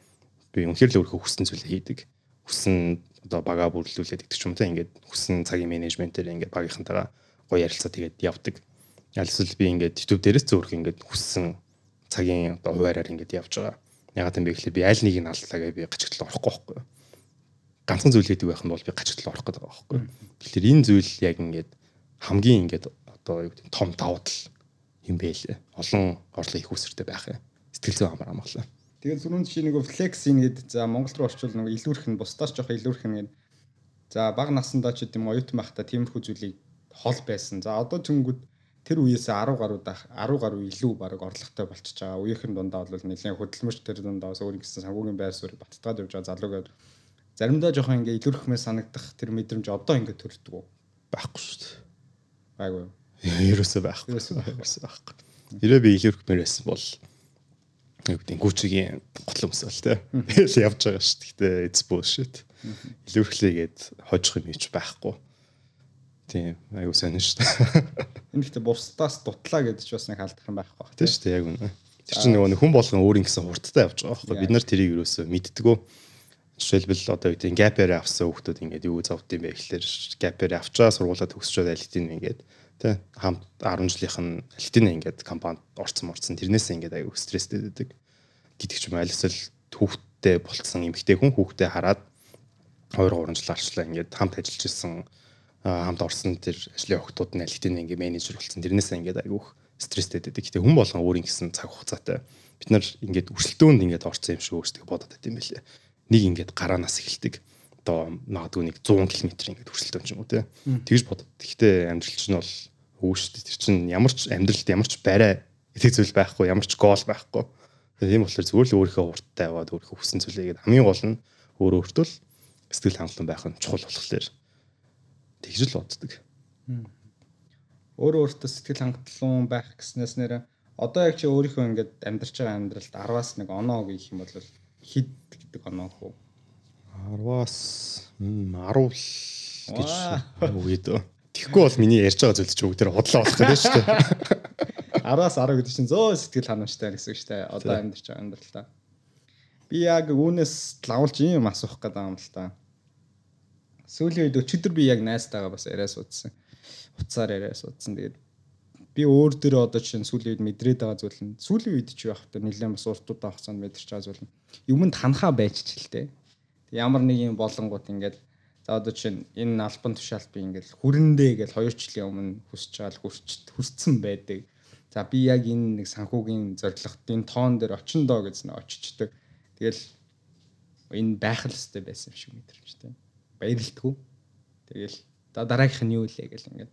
би үнэхээр л өөрөө хүссэн зүйлээ хийдэг. Хүссэн одоо бага бүрлүүлээд гэдэг ч юм те ингээд хүссэн цагийн менежментээр ингээд багийнхантайгаа гоё ярилцаа тэгээд явдаг. Аль эсвэл би ингээд YouTube дээрээс зөөрх ингээд хүссэн цагийн одоо хуваараар ингээд явж байгаа. Ягаад гэвэл би ихлэ би аль нэгийг нь алдлаа гэж би гачигдал орохгүй байхгүй юу. Ганцхан зүйл хийдэг байх нь бол би гачигдал орох гэдэг байгаа байхгүй. Тэгэхээр энэ зүйл яг ингээд хамгийн ингээд одоо юу гэдэг том давуу тал юм бэ лээ. Олон орлого их үсэртэй байх юм. Сэтгэл зүйн амар амгалаа. Тэгээд түрүүнд чи нэг флекс ингээд за Монгол руу орчвол нэг илүүрх нь бусдаас жоох илүүрх нь гээд за баг насандаа ч гэдэм оюутан байхдаа тиймэрхүү зүйлийг хол байсан. За одоо тэнгүүд тэр үеэс 10 гаруй дах 10 гаруй илүү баг орлоготой болчихж байгаа. Үеийнхэн дундаа бол нэлээд хөдөлмөрч тэр дундаа бас өөр гэсэн санхүүгийн байр суурь баттгаад явж байгаа залуугээд заримдаа жоохон ингээ илүүрхмээ санагдах тэр мэдрэмж одоо ингээ төрдөг үү? Байхгүй шүү дээ. Айгүй. Ерөөсөө байхгүй. Ерөөсөө байхгүй. Ирээ би илүүрхмээр байсан бол гэдэг гүчигийн готлон өмсөл тэ. Тэгэл явж байгаа шүү дээ. It's bullshit. Илүүрхлээгээд хожих юм ч байхгүй Тийм, аюу сайн шүү дээ. Энэ ихтэй бусдаас дутлаа гэдэг ч бас нэг халдах юм байхгүй бах. Тийм шүү дээ, яг үнэ. Тэр чинь нөгөө хүн болгон өөрийн гэсэн хурдтай явж байгаа байхгүй. Бид нар тэрийг юусоо мэддэггүй. Жишээлбэл одоо үеийн гапэр авсан хүмүүс ингээд юу зовд юм бэ гэхэлэр гапэр авчаа сургуулаа төгсчөөд алитин ингээд тий хамт 10 жилийнх нь алитин ингээд компанид орцсон морцсон тэрнээсээ ингээд аюу стресстэй байдаг гэдэг ч юм аль эсвэл хүүхдтэй болцсон эмэгтэй хүн хүүхдээ хараад 2 3 жил арчлаа ингээд хамт ажиллаж ирсэн хамт орсон тэр ажлын охтууд нь алхтын ингээ менежер болсон. Тэрнээсээ ингээ айгүйх стресстэй байдаг. Гэтэ хүн болгон өөрийн гэсэн цаг хугацаатай. Бид нар ингээд өрсөлдөөнд ингээд орсон юм шиг өөрсдөө бодоод байт юм байлээ. Нэг ингээд гараанаас эхэлдэг. Одоо магадгүй нэг 100 км ингээд өрсөлдөөн ч юм уу те. Тэгж бодод. Гэтэ амьдрал чинь бол өөштэй тэр чинь ямар ч амьдралд ямар ч барай итгэх зүйл байхгүй, ямар ч гол байхгүй. Тийм болохоор зүгээр л өөрийнхөө урттай яваад өөрийнхөө хүссэн зүйлээгээд хамгийн гол нь өөрөө өөртөө сэтгэл хангалуун байх нь чухал болохоор тэгж л боддог. Өөрөө өөртөө сэтгэл хангалуун байх гэснээс нэр одоо яг чи өөрийнхөө ингээд амьдарч байгаа амьдралд 10-аас нэг оноо гэх юм бол хэд гэдэг оноо хөө 10-аас 10 гэж үгээд. Тэгэхгүй бол миний ярьж байгаа зүйл чи бүгд тэр худлаа болох гэдэг шүү дээ. 10-аас 10 гэдэг чинь зөө сэтгэл ханамжтай гэсэн шүү дээ. Одоо амьдарч байгаа амьдралдаа. Би яг үүнээс лавлж юм асуух гэдэг юм л та. Сүүлийн үед өчигдөр би яг найзтайгаа бас яриа суудсан. Уцаар яриа суудсан. Тэгээд би өөр дөрөө одоо чинь сүүлийн үед мэдрээд байгаа зүйл нь сүүлийн үед ч явах та нэлээд бас уртуудаа хугацаанд мэдэрч байгаа зүйл нь юмд ханхаа байчих л тээ. Ямар нэг юм болонгууд ингээд за одоо чинь энэ альбан тушаалт би ингээд хүрэндээ гэж хоёр жилийн өмнө хүсэж байгаа л хүрч хүрцэн байдаг. За би яг энэ нэг санхүүгийн зорилготын тоон дээр очиндоо гэж нэ очичдаг. Тэгэл энэ байх л хэвээр байсан юм шиг мэдрэмжтэй баярлтгүй. Тэгэл дараагийнх нь юу илээ гэл ингээд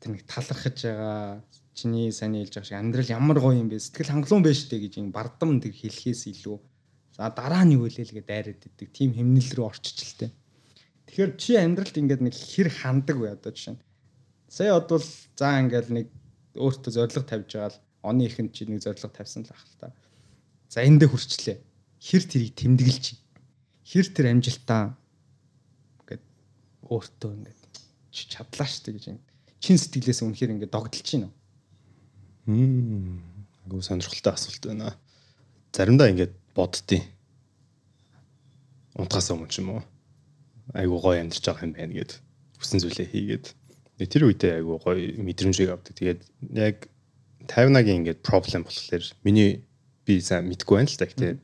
тэр нэг талархаж байгаа чиний сайн хэлж байгаа шиг амьдрал ямар гоё юм бэ сэтгэл хангалуун байж тээ гэж ин бардам тэр хэлхээс илүү за дараа нь юу л гэж дайраад идэг тийм хэмнэл рүү тээ Тэгэхээр чи амьдралд ингээд нэг хэр хандаг вэ одоо жишээ нь. Сая одвол заа ингээд нэг өөртөө зориг тавьж байгаа л оны ихэнд чи нэг зориг тавьсан л ах л та. За эндээ хүрчлээ. Хэр тэрийг тэмдэглэж хэр тэр амжилтаа ингээд өөртөө ингээд чи чадлаа штэ гэж ингээд чин сэтгэлээс үнэхээр ингээд догдолж байна. Хм. Агуу сонирхолтой асуулт байна. Заримдаа ингээд боддیں۔ Унтахаас өмнө ч юм уу. Айгуу гоё амьдарч байгаа юм байна гэд хүсэн зүйлээ хийгээд тэр үедээ айгуу гоё мэдрэмжийг авдаг. Тэгээд яг 50-агийн ингээд проблем болохоор миний би сайн мэдгүй байна л та. Гэтэ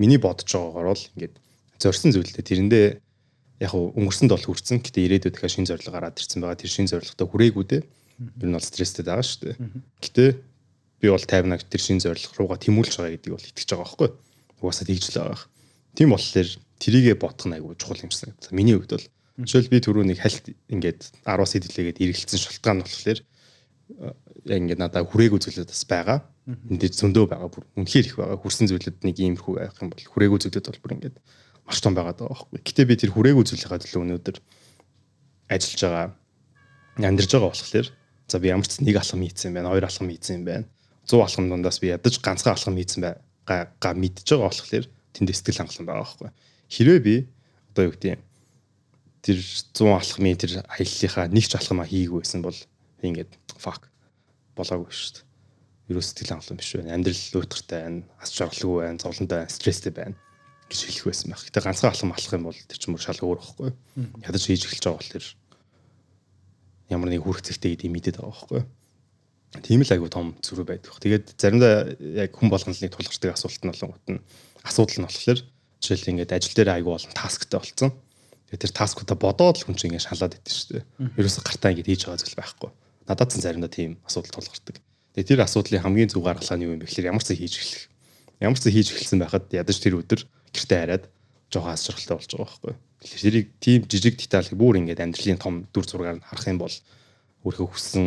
миний бодож байгаагаар бол ингээд зорьсон зүйлдээ тэрэндээ яг өнгөрсөнд бол хүрсэн. Гэтэ ирээдүйд дахиад шинэ зорилго гараад ирсэн байгаа. Тэр шинэ зорилготой хүрээгүй дээ. Ер нь бол стресстэй байгаа шүү дээ. Гэтэ би бол 50-аг тэр шинэ зорилго руугаа тэмүүлж байгаа гэдгийг бол итгэж байгаа байхгүй. Угаасаа тэгж л байгаа. Тийм болохоор трийгээ бодох нь айгүй чухал юм шиг. Миний хувьд бол жишээл би түрүү нэг хальт ингээд 10-аас хэдэлээгээд эргэлцсэн шалтгаан нь болохоор яг ингээд надад хүрээгүй зүйлүүд бас байгаа. Энд дээр зөндөө байгаа. Бүр үнэхээр их байгаа. Хүрсэн зүйлүүд нэг иймэрхүү байх юм бол хүрээгүй зүйлүүд бол бүр ингээд маш том байгаа даа байхгүй. Гэтэ би тэр хүрээгүй зүйлийнхаа төлөө өнөөдөр ажиллаж байгаа амьдарж байгаа болохоор за би ямар ч нэг алхам хийцэн байна, хоёр алхам хийцэн байна. 100 алхам дундаас би ядаж ганцхан алхам хийцэн байгаа мэдж байгаа болохоор тэнд сэтгэл хангалуун байгаа байхгүй. Хэрвээ би одоо юу гэдэг юм тэр 100 алхмын тэр аяллахаа нэг ч алхамаа хийгээгүй байсан бол ингээд fuck болоогүй шүү дээ. Ерөө сэтгэл хангалуун биш байна. Амьдрал уйтгартай байна, ас жаргалгүй байна, зовлонтой байна, стресстэй байна гэж хэлэх байсан байх. Гэтэ ганцхан алхам алах юм бол тэр чинь мөр шал өөр байхгүй. Ядаж хийж эхэлж байгаа бол тэр ямар нэг хүрх зэгтэй гэдгийг мэдээд байгаа байхгүй. Тийм л айгүй том зүрх байдаг. Тэгээд заримдаа яг хүн болгоныг тулгардаг асуулт нь болонгот нь асуудал нь болохоор жишээл ингээд ажил дээр айгүй олон тасктай болцсон. Тэгээд тэр таскуудаа бодоод л хүн чинь ингээд шалаад идэв шүү дээ. Ерөөсө гартаа ингээд хийж байгаа зүйл байхгүй. Надад ч заримдаа тийм асуудал тулгардаг. Тэгээд тэр асуудлын хамгийн зөв гаргалгаа нь юу юм бэ гэхээр ямар ч хийж эхлэх. Ямар ч хийж эхэлсэн байхад ядаж тэр өдөр гэртээ хараад жоохон ас жаргалтай болж байгаа байхгүй. Тэрийг тийм жижиг деталь бүр ингээд амьдралын том дүр зургаар нь харах юм бол өөрийнхөө хүссэн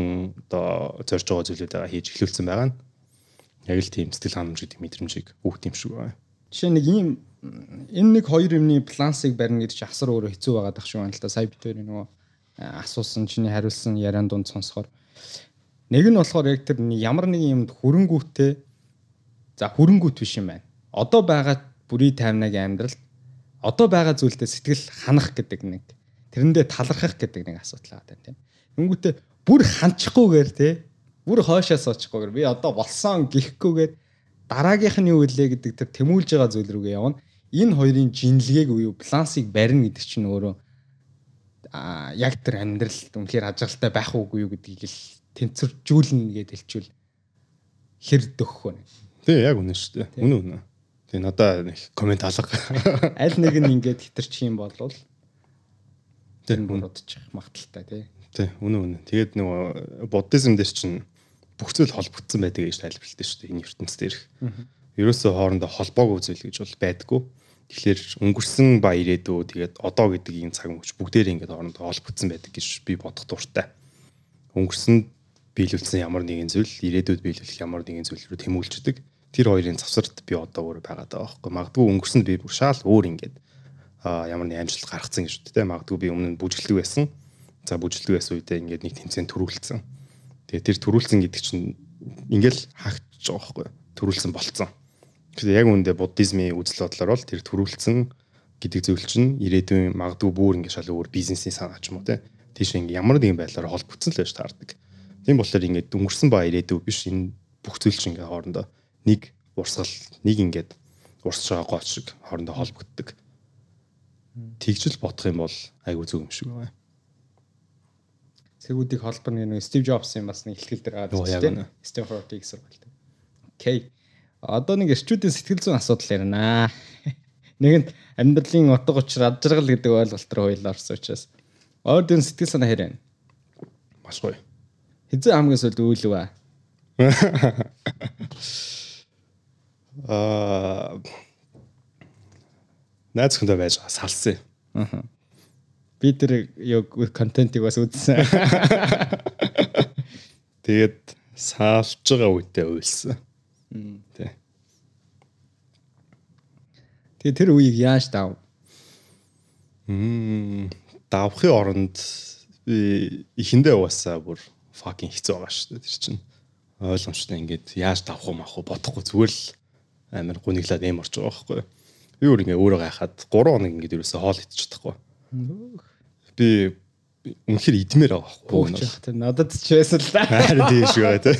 одоо зорж байгаа зүйлүүдээ хийж эхлүүлсэн байгаа нь яг л тийм сэтгэл ханамж гэдэг мэдрэмжийг өгөх юм шиг байна. Жишээ нэг ийм энэ нэг хоёр юмны балансыг барина гэдэг чинь асар өөрөө хэцүү байгаа дах шиг байна л да. Сая битүүр нөгөө асуусан чиний хариулсан яриан дунд сонсохоор нэг нь болохоор яг тэр ямар нэг юмд хөрөнгүүтэй за хөрөнгүүт биш юм байна. Одоо байгаа бүрий таймнагийн амьдралд одоо байгаа зүйлдээ сэтгэл ханах гэдэг нэг тэрэндээ талархах гэдэг нэг асуудал байгаа тийм. Тэнгүүтээ бүр ханчихгүйгээр те бүр хойшоо суучихгүйгээр би одоо болсон гихгүйгээр дараагийнх нь юу илээ гэдэг тэр тэмүүлж байгаа зүйл рүүгээ явна. Энэ хоёрын жинлэгийг уу балансыг барина гэдэг чинь өөрөө а яг тэр амьдралд үнэхээр ажиглалтай байх уугүй юу гэдгийг л тэнцвэржүүлнэ гэдээ хэлчихвэл хэр дөхөх вэ? Тий яг үнэн шүү дээ. Үнэн үнэн. Тэгээ надаа нэг комент алга. Аль нэг нь ингээд хитэрчих юм бол тэр нь бодчих магталтай тий. Тий, үнэн үнэн. Тэгээд нөгөө буддизм дээр чинь бүх зүйл холбогдсон байдаг гэж тайлбарлалтай шүү дээ энэ ертөнцийн дээрх. Ерөөсөө хоорондоо холбоогүй зүйл гэж бол байдгүй. Тэгэхээр өнгөрсөн ба ирээдүй тэгээд одоо гэдэг ийм цаг мөч бүгдээр ингээд хоорондоо холбогдсон байдаг гэж би бодох дуртай. Өнгөрсөн биелүүлсэн ямар нэгэн зүйл ирээдүйд биелүүлэх ямар нэгэн зүйл рүү тэмүүлждэг тэр хоёрын завсарт би одоо өөр байгаад байгаа байхгүй. Магадгүй өнгөрсөнд би бүр шаал өөр ингээд ямар нэг амжилт гаргацсан гэж үү те. Магадгүй би өмнө нь бүжгэлдэг байсан. За бүжгэлдэг байсан үедээ ингээд нэг тэмцээн төрүүлсэн. Тэгээ тэр төрүүлсэн гэдэг чинь ингээл хаагч байгаа байхгүй. Төрүүлсэн болцсон. Тэгэхээр яг үүндээ буддизмын үзэл бодлоор бол тэр төрүүлсэн гэдэг зүйл чинь ирээдүйн магадгүй бүр ингээд шал өөр бизнесийн санаа ч юм уу те. Тийш ингээд ямар нэгэн байдлаар холбогдсон л байж таардаг. Тийм болохоор ингээд өнгөрсөн ба ирээдүй биш энэ бүх зүйл чинь ингээд хоорондоо нэг урсгал нэг ингээд урсж байгаа гооч шиг хоорондоо холбогддог. Тэгжэл бодох юм бол айгүй зөв юм шиг байна. Цэгүүдийг холбоно нэг Стив Джобсын бас нэг ихтгэл дээр байгаа зүйл тийм. Стэнфорд их сургалт. Окей. Одоо нэг эрчүүдийн сэтгэл зүйн асуудал ярина. Нэг нь амьдралын утга учир ад жаргал гэдэг ойлголт руу хоёул орсон учраас дэм сэтгэл санаа хэрэг. Маш гоё. Хизээ хамгийн сүүлд үйлвэ. Аа найз хүндээ байж салсан. Аа. Би тэр юу контентийг бас үзсэн. Тэгээд саалж байгаа үедээ уйлсан. Тэ. Тэгээд тэр үеийг яаж дав? Мм давхын оронд би ихэндээ уусаа бүр fucking хэцүү байгаа шүү дээ тэр чинь ойлгомжтой ингээд яаж давах уу мах уу бодохгүй зүгээр л амар гуниглаад эм орж байгаа байхгүй би өөр ингээ өөрөө гайхаад 3 хоног ингээд ерөөсө хоол идчих чадахгүй. Би үнэхээр идмээр байгаа байхгүй тэр надад ч байсан л да. Харин тийм шүү байгаа те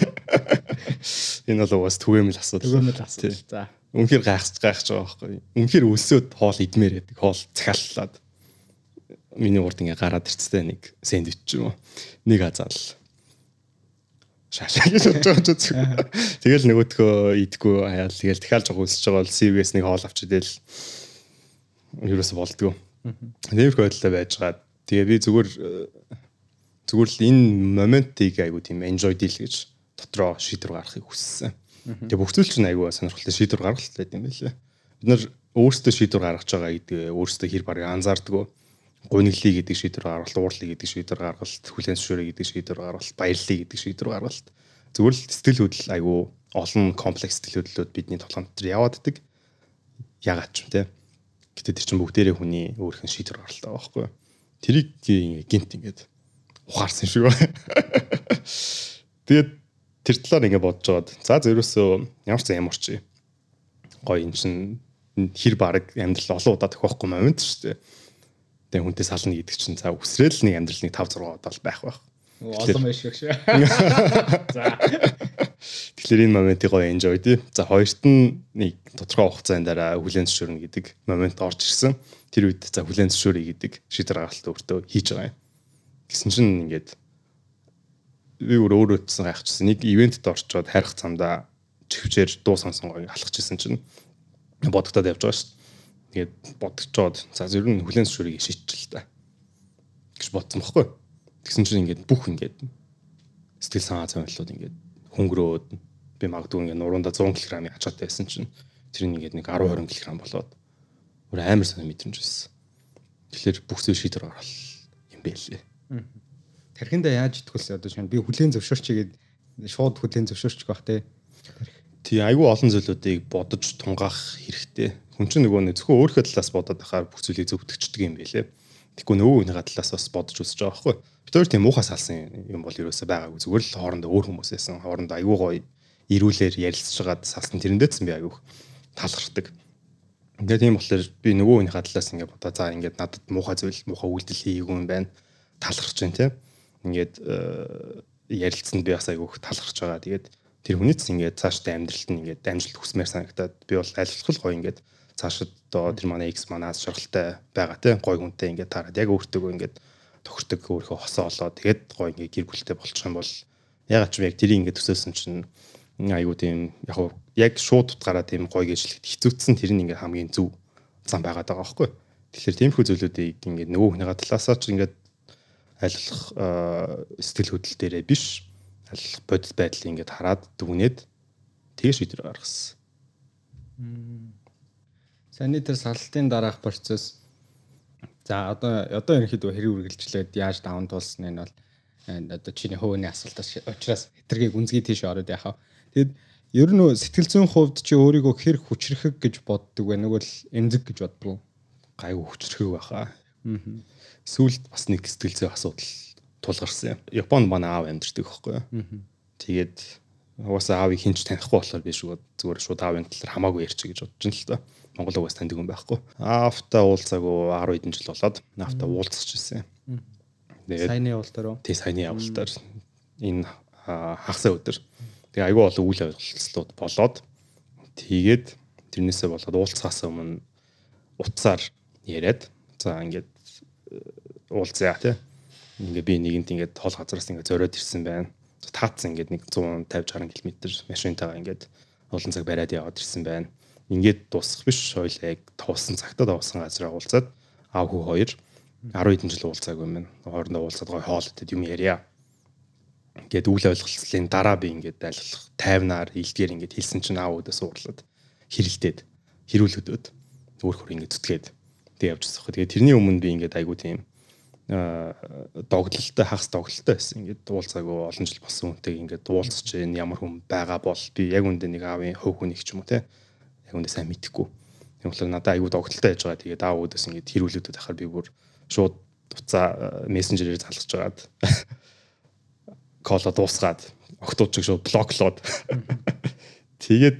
энэ бол угаас түгээмэл асуудал. Түгээмэл асуудал за. Үнэхээр гайхаж гайхаж байгаа байхгүй үнэхээр өлсөд хоол идмээр байдаг хоол захиаллаад миний урд ингээ гараад ирцтэй нэг сэндвич юм уу? Нэг азаал шашаа гэж бодож байгаа. Тэгэл нөгөөдхөө идэггүй хаяал тэгэл дахиад жоо үлсэж байгаа бол CVS нэг хоол авчидэл ерөөсө болдгоо. Нэмэх байдлаа байж байгаа. Тэгээ би зүгээр зүгээр л энэ моментыг айгу тийм enjoy deal гэж дотроо шийдвэр гаргахыг хүссэн. Тэгээ бүх зүйл чинь айгу сонирхолтой шийдвэр гаргалт байт юм байлээ. Бид нар өөрсдөө шийдвэр гаргаж байгаа гэдэг өөрсдөө хэр барыг анзаардгөө гуниглий гэдэг шийдвэр гаргалт, уурлыг гэдэг шийдвэр гаргалт, хүлэн зөвшөөрэй гэдэг шийдвэр гаргалт, баярлалаа гэдэг шийдвэр гаргалт. Зүгээр л сэтгэл хөдлөл айгүй олон комплекс сэтгэл хөдлөлүүд бидний толгойд төр явааддаг. Ягаад ч юм те. Гэтэ тэр чинь бүгдээрээ хүний нь шийдвэр гаргалт байгаа байхгүй юу? Тэрийг гинт ингээд ухаарсан шиг байна. Тэгээд тэр талаар ингээд бодож байгаад за зөрөөсөө ямар ч ямар ч гоё эн чин хэр баг амьдрал олон удаа тохиохгүй момент шүү дээ тэгээ хүнтэй сална гэдэг чинь за үсрээл нэг амьдрал нэг 5 6 удаа байх байх. Олон биш гэх шиг. За. Тэгэхээр энэ моментыг гоё enjoy тий. За хоёрт нь нэг тодорхой хугацаанд дараа хүлэн зөвшөөрнө гэдэг момент орж ирсэн. Тэр үед за хүлэн зөвшөөрөе гэдэг шийдвэр гаргалт өөртөө хийж байгаа юм. Гэсэн чинь ингээд би өөрөө өөрөөдсөн гайхчихсан. Нэг ивентэд орчоод хайрах цамдаа чихвчээр дуу сонсон гоё алхажсэн чинь бодогдоод явж байгаа шүү Тэгээд бодцоод за ер нь хүлэн зөвшөөрийг шийдчихэл та гэж бодсон бохгүй. Тэгсэн чинь ингээд бүх ингээд сэтгэл санаа зовлоод ингээд хөнгөрөөд би магадгүй ингээд нуруундаа 100 кг-ийн ачаатай байсан чинь тэр ингээд нэг 10 20 кг болоод өөр амар санаа мэдрэмж байсан. Тэгэхээр бүх зүйл шийдвэр гаргал юм байлээ. Тархиндаа яаж итгүүлсэн одоо шинэ би хүлэн зөвшөөрчигээд шууд хүлэн зөвшөөрчих бах те. Тий айгүй олон зүйлүүдийг бодож тунгаах хэрэгтэй хүн чинь нөгөө нэг зөвхөн өөрийнхөө талаас бодоод байхаар бүх зүйлийг зөвтгчдэг юм байлээ. Тэгэхгүй нөгөө хүний талаас бас бодож үзэж байгаа байхгүй. Бид хоёр тийм муухай салсан юм бол ерөөсөө байгаагүй. Зүгээр л хоорондоо өөр хүмүүс байсан. Хоорондоо аюу гоё ирүүлэр ярилцж байгаад салсан тэрэндээдсэн би аюу талархдаг. Тэгээ тийм болохоор би нөгөө хүний талаас ингээд бодоо за ингээд надад муухай зүйл муухай үйлдэл хийгээгүй юм байна. Талархаж байна тийм. Ингээд э, ярилцсанд би бас аюу талархаж байгаа. Тэгээд тэр хүнийц ингээд цаашдаа амьдралд нь ингээд амжилт хүсмээр санагтаад би бол аль болох гоё ингээд цаашид одоо тэр манай X манаас шаргалтай байгаа тий гой хүнтэй ингээд таарад. Яг өөртөө ингээд тохирдог өөрийнхөө хосоо олоо тэгээд гой ингээд гэр бүлтэй болчих юм бол ягаад ч яг тэрийг ингээд төсөөсөн чинь айгуу тийм яг яг шууд утгаараа тийм гой гэжлэхэд хэцүүцсэн тэр нь ингээд хамгийн зөв зам байгаад байгаа байхгүй. Тэгэхээр тиймэрхүү зүйлүүдийг ингээд нөгөө хүнийхээ талаасаа ч ингээд айлах сэтгэл хөдлөл дээрээ биш айлах бодит байдлыг ингээд хараад дүгнээд тэгэж шийдвэр гаргасан. Саний тэр салтын дараах процесс за одоо одоо ерөнхийдөө хэрэг үргэлжлээд яаж даван туулсан нь бол одоо чиний хөвөний асуултаас учраас хэтэргийг үнзгий тийш ороод яхаа. Тэгэд ер нь сэтгэл зүйн хувьд чи өөрийгөө хэр хүчрэхэг гэж боддог вэ? Нөгөө л эмзэг гэж боддог? Гайгүй хүчрэхэг байхаа. Аа. Сүүлд бас нэг сэтгэл зүйн асуудал тулгарсан юм. Японд манай аав амьдэрдэг байхгүй юу? Тэгээд угаасаа аавыг хинч танихгүй болохоор би шууд зүгээр шууд аавын талаар хамаагүй ярьчих гэж бодож ин л та. Монгол угаас таньдаг юм байхгүй. Аавтай уулзаагүй 10 хэдэн жил болоод наавтай уулзах гэсэн. Тэгээд саяны явалтаар уу? Тий саяны явалтаар энэ хагасаа өдөр. Тэгээ айгүй олон үйл явдлууд болоод тэгээд тэрнээсээ болоод уулзахаас өмнө утсаар яриад за ингээд э, уулзъя тий. Ингээ би нэгэнт ингээд тоол газараас ингээд зориод ирсэн байна. Таацсан ингээд нэг 150 60 км машинтайгаа ингээд олон цаг бариад яваад ирсэн байна ингээд дуусах биш хоёлаа яг туусан цагтаа туусан газараа уулзаад аав хүү хоёр 10 хэдэн жил уулзаагүй юм. Хоорондоо уулзаад гой хоол идээд юм ярья. Ингээд үйл ойлголцлын дараа би ингээд айлглах тайвнаар илдгээр ингээд хэлсэн чинь аав үүдээс уурлаад хэрэлдээд хэрүүл хөдөөд өөр хөр ингээд зүтгээд тэг явж байгаа. Тэгээд тэрний өмнө би ингээд айгу тийм догтлолтой хагас догтлолтой байсан. Ингээд уулзаагүй олон жил болсон хүнтэй ингээд уулзч энэ ямар хүн байгаа бол би яг үндэ нэг аавын хөв хүнийг ч юм уу те яг үндэ сайн мэдэхгүй. Тийм болохоор надад аюу догтлолтой байж байгаа. Тэгээд аав үүдээс ингээд хэрүүлүүдэд ахаар би бүр шууд дуцаа мессенжерээр залгаж байгаад коло дуусгаад октод чиг шууд блоклоод тэгээд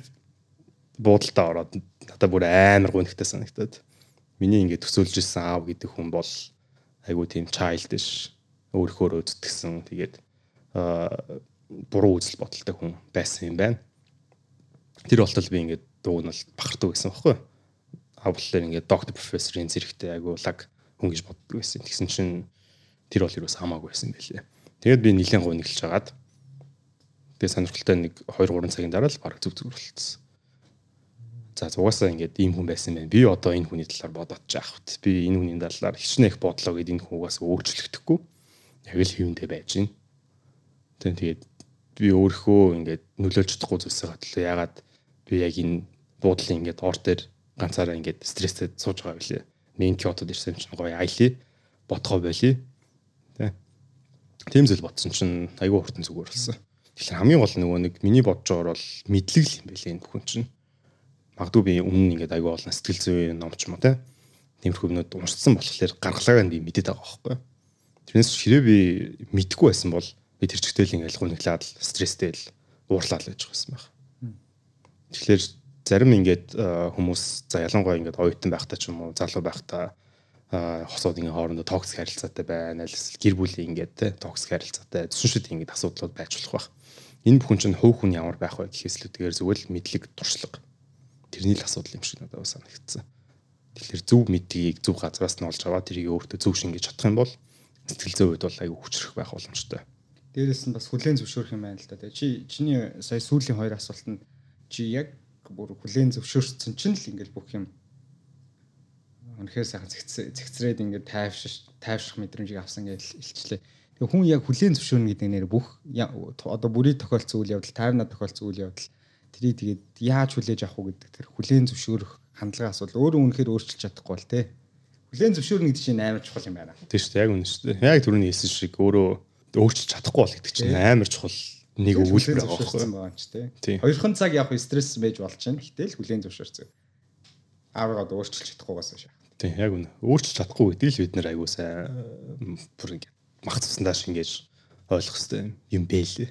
буудалтаа ороод надад бүр амар гонхтой санагтаад миний ингээд төсөөлж исэн аав гэдэг хүн бол айгуу тийм childish өөрөөр үзтгэсэн тэгээд буруу үзэл бодолтой хүн байсан юм байна. Тэр болтол би ингээд бол бахардаг гэсэн. Аав болохоор ингээд доктор профессорын зэрэгтэй айгуу лаг хүн гэж боддог байсан. Тэгсэн чинь тэр бол юус хамаагүй байсан байлээ. Тэгээд би нилээн гуниглж хагаад тэгээд сонирхолтой нэг 2 3 цагийн дараа л баг зүг зүг болчихсон. За зугаасаа ингээд ийм хүн байсан байх. Би одоо энэ хүний талаар бодоод жаах. Би энэ хүний талаар хичнээх бодлоо гэд энэ хүнээс өөрчлөгдөхгүй. Яг л хийвэндээ байж гин. Тэгээд би өөрийнхөө ингээд нөлөөлж чадахгүй зүйлсээ хатлаа. Ягаад би яг энэ буудлын ингээд ор дээр ганцаараа ингээд стресстэй сууж байгаа билээ мен Киотод ирсэн чинь гоё айлий бодгоо байли. Тэ. Тийм зүйл бодсон чинь айгүй хурдан зүгээр болсон. Тэгэхээр хамгийн гол нөгөө нэг миний бодож байгаагаар бол мэдлэг л юм байлээ энэ бүхэн чинь. Магадгүй би өмнө ингээд айгүй олон сэтгэл зүйн номч юм те. Тиймэрхүү юмнууд уншсан болохоор гаргалаагаа би мэдээд байгаа байхгүй. Тэрнээс ширээ би мэдгүй байсан бол би тэр чигтэл ингээд гуниглаад стресстэй л уурлаад л байж байгаа юм байна. Тэгэхээр зарим ингээд хүмүүс за ялангуяа ингээд оюутан байхдаа ч юм уу залуу байхдаа хосууд ингээд хоорондоо токсик харилцаатай байна аль эсвэл гэр бүлийн ингээд токсик харилцаатай зүшүүд ингээд асуудлууд байж болох байх. Энэ бүхэн чинь хөв хүн ямар байх вэ гэхээс л үгээр зөвхөн мэдлэг туршлага тэрний л асуудал юм шиг надад санагдсан. Тэгэхээр зөв мэдлэгийг зөв газраас нь олж аваад тэрийг өөртөө зөв шингээж чадах юм бол сэтгэл зүйн үед бол аюу хүчрэх байх боломжтой. Дээрээс нь бас хүлэн зөвшөөрөх юм байна л да. Чи чиний сая сүүлийн хоёр асуултанд чи яг бүр хүлээн зөвшөөрсөн чинь л ингээл бүх юм үнэхээр сайхан зэгцрээд ингээд тайвшиж тайвшрах мэдрэмжийг авсан гэж илчлээ. Тэгээ хүн яг хүлээн зөвшөөрнө гэдэг нэр бүх одоо бүрий тохиолдсон үйл явдал, тайвнаа тохиолдсон үйл явдал тэрийг тэгээд яаж хүлээж авах уу гэдэг тэр хүлээн зөвшөөрөх хандлага асуудал өөрөө үнэхээр өөрчилж чадахгүй бол те. Хүлээн зөвшөөрнө гэдэг чинь амар чухал юм байна. Тийм шүү дээ, яг үнэ шүү дээ. Яг түрүүний хэлсэн шиг өөрөө өөрчилж чадахгүй бол гэдэг чинь амар чухал нэг өгүүлбэр байгаа байхгүй ч тий. Хоёрхан цаг яг стресс байж болж байна. Гэтэл хүлэн зөвшөөрсөн. Ааргаад өөрчилж чадахгүйгаас шахах. Тий, яг үнэ. Өөрчилж чадахгүй гэдгийг л бид нэр аягүй сайн бүр ингэ мах цусандаа шингээж ойлгох хэрэгтэй юм бэлээ.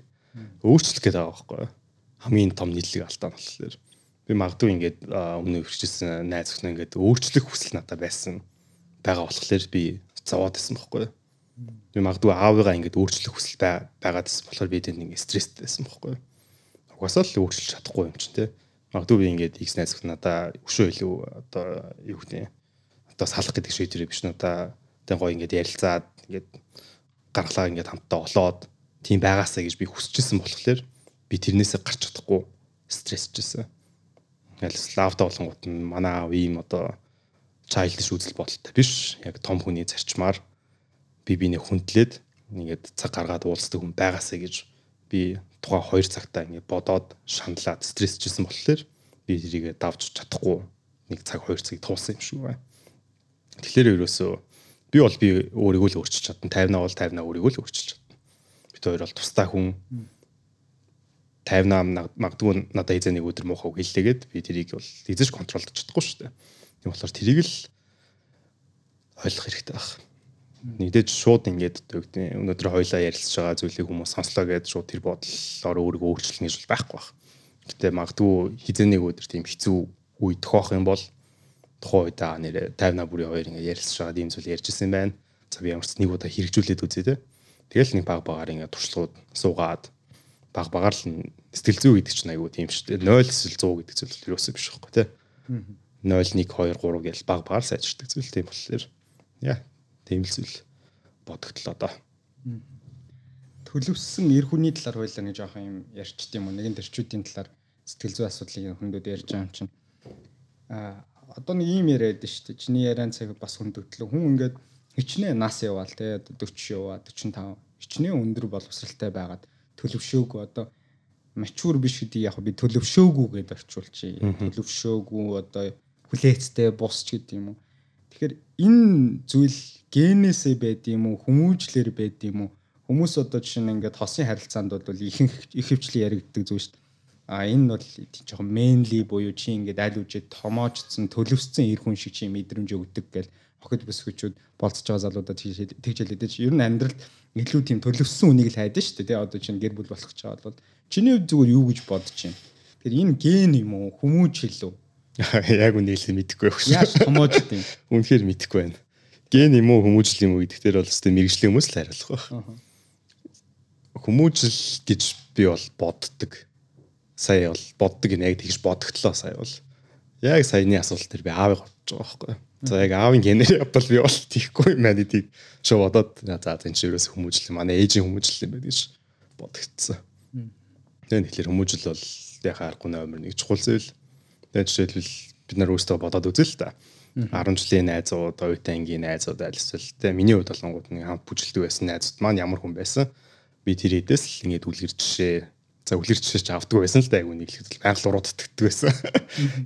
Өөрчлөх гэдэг байгаа байхгүй хамгийн том нийтлэг алдаа нь болохоор би магадгүй ингээд өмнө өрчижсэн найз өхнө ингээд өөрчлөх хүсэл надад байсан байгаа болохоор би зовоод байсан байхгүй Би магадгүй аавыгаа ингэж өөрчлөх хүсэл байгаадс болохоор би тэнд ингэ стресстэй байсан байхгүй. Угаасаа л өөрчилж чадахгүй юм чинь те. Магадгүй би ингэж X найз надаа өшөө илүү одоо юу гэдэг одоо салах гэдэг шийдвэрээ биш одоо тэг гоё ингэж ярилцаад ингэж гаргалаа ингэж хамтдаа олоод тийм байгаасаа гэж би хүсчихсэн болохоор би тэрнээсээ гарч чадахгүй стрессжсэн. Ингээл славта болонгууд нь манай аав ийм одоо childish үзэл бодолтой биш. Яг том хүний зарчмаар би бинийг хүндлээд ингээд цаг гаргаад уулздаг хүн байгаасаа гэж би тухайн 2 цагтаа ингээд бодоод шаналаад стрессжсэн болохоор би тэрийг давж чадахгүй нэг цаг 2 цагийг туулсан юм шиг байна. Тэгэхээр ерөөсөө би бол би өөрийгөө л өөрчилж чадна. 50 бол 50 өөрийгөө л өөрчилж чадна. Бид хоёр бол тустай хүн 50 магадгүй надад эзэн нэг өдөр муухай хэллээгээд би тэрийг бол эзэж контролдож чадахгүй шүү дээ. Тийм болохоор тэрийг л ойлгох хэрэгтэй байна нэгдэж шууд ингээд өгдөө өнөөдөр хоёлаа ярилцж байгаа зүйлийг хүмүүс сонслоо гэдээ шууд тэр бодлоор өөрийгөө өөрчлөн гэж байхгүй баг. Гэтэ магадгүй хизээнийг өдөр тийм хэцүү үе тохиох юм бол тухайн үед аа нэрэ 50 бүрийн хоёр ингээд ярилцж байгаа ийм зүйл ярьжсэн юм байна. За би ямар ч нэг удаа хэрэгжүүлээд үзье те. Тэгэл нэг баг багаар ингээд туршлагууд суугаад баг багаар л сэтгэл зүй гэдэг чинь айгүй тийм шүү дээ. 0 эсвэл 100 гэдэг зүйл юусэн биш байхгүй те. 0 1 2 3 гэж баг багаар сайжирдаг зүйл тийм болохоор яа тийм л зүйл бодогдлоо доо. Төлөвсөн эр хүний талаар хойлоо нэг жоохон юм ярьчт юм уу? Нэгэн төрчүүдийн талаар сэтгэл зүй асуудлыг хүндүүд ярьж байгаа юм чинь. А одоо нэг юм яриад шүү дээ. Чиний яриан цаг бас хүндөтлөө. Хүн ингээд хичнээн нас яваал те 40 яваа 45 хичнээн өндөр боловсралтай байгаад төлөвшөөгүй одоо мачур биш гэдгийг яг би төлөвшөөгүй гэдээ орчуулчих. Төлөвшөөгүй одоо хүлээцтэй бус ч гэдэг юм уу. Тэгэхээр энэ зүйл генээсээ байд юм уу, хүмүүжлэр байд юм уу? Хүмүүс одоо жишээ нь ингээд хосын харилцаанд бол ихэнх их хвчлэн яригддаг зүйл шүү дээ. А энэ бол жоохон mainly буюу чи ингээд аль үжид томоочсон, төлөвссөн эр хүн шиг чи мэдрэмж өгдөг гэл охид бүсгүүчүүд болцож байгаа залуудаа тэгж хэлээд чи ер нь амьдралд илүү тийм төлөвсөн үнийг л хайдаг шүү дээ одоо чинь гэр бүл болох гэж байгаа бол чиний хувьд зүгээр юу гэж бодож байна тэр энэ ген юм уу? Хүмүүж хэлв яг үнийг л мэдэхгүй байх шүү яаж томоож тийм үнэхээр мэдэхгүй байна. Ген юм уу хүмүүжил юм уу гэдэг дээр бол өстэй мэрэгжлийн хүмүүс л хариулах байх. Хүмүүжил гэж би бол боддог. Сая бол боддог гинэ яг тэгж бодогдлоо сая бол. Яг саяны асуулт төр би аавыг бодож байгаа байхгүй За яг аавын генер бол би бол тийхгүй юм байна гэдгийг шоо бодоод за энэ ерөөс хүмүүжил манай ээжийн хүмүүжил юм байна гэж бодогдсон. Тэгээ тэгэхээр хүмүүжил бол яг аргагүй номер 1 чухал зүйл. Тэгээ жишээлбэл бид нар өөрсдөө бодоод үзээ л та. 10 жилийн найзууд, оюутан ангийн найзууд аль эсвэл тэгээ миний хувьд болонгууд нэг хамт бүжилдэг байсан найзууд маань ямар хүн байсан. Би тэр хэдээс л ингээд үлгэр жишээ за үлгэр жишээ ч авдаг байсан л да айгу нэг л байгаль урууд тэтгдэг байсан.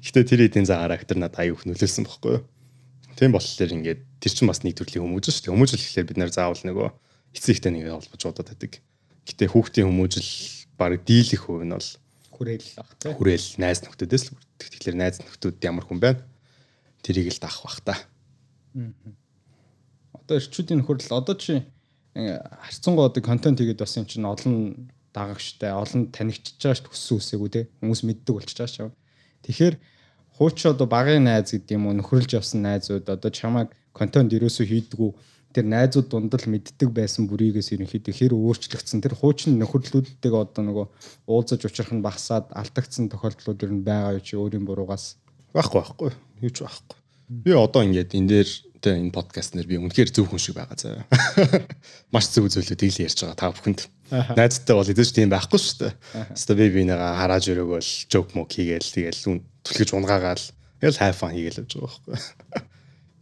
Гэтэ тэр хэдийн за характер надад аюух нөлөөлсөн бохгүй юу? Тийм болохоор ингээд тэр чинь бас нэг төрлийн хүмүүжил шүү дээ. Хүмүүжил гэхэлэр бид нэр заавал нөгөө эцэг ихтэй нэг холбож удаад байдаг. Гэтэ хүүхдийн хүмүүжил баг дийлэх хувь нь бол хүрээл ах тийм. Хүрээл найз нөхдөдөөс л үрдэх. Тэгэхээр найз нөхдөд ямар хүн байна? Тэрийг л даах бах та. Одоо эрчүүдийн нөхөрлөл одоо чи харцангоо одоо контент хийгээд бас юм чинь олон дагагчтай, олон танигдчихж байгаа шүү төссөн үсээгүү те. Хүмүүс мэддэг болчихж байгаа шүү. Тэгэхээр хууч одоо багын найз гэдэг юм уу нөхөрлж явсан найзууд одоо чамайг контент ерөөсөө хийдгүү. Тэр найзууд дунд л мэддэг байсан бүрийгээс ерөнхийдөө хэр өөрчлөгдсөн тэр хуучин нөхөрлөлүүдтэйг одоо нөгөө уулзаж учрах нь багасаад алдагдсан тохиолдлууд ер нь байгаа юу чи өөрийн буруугаас. Байхгүй байхгүй. Юу ч байхгүй. Би одоо ингээд энэ дээр тэ энэ подкаст нэр би үнэхээр зөв хүн шиг байгаа заа маш зөв зүйлүүдийг л ярьж байгаа та бүхэнд найзтай бол эдэж тийм байхгүй шүү дээ хэвээ би бинийгаа харааж өрөөгөл жок мок хийгээл тэгэл түлхэж унгаагаал тэгэл хайфан хийгээл явж байгаа байхгүй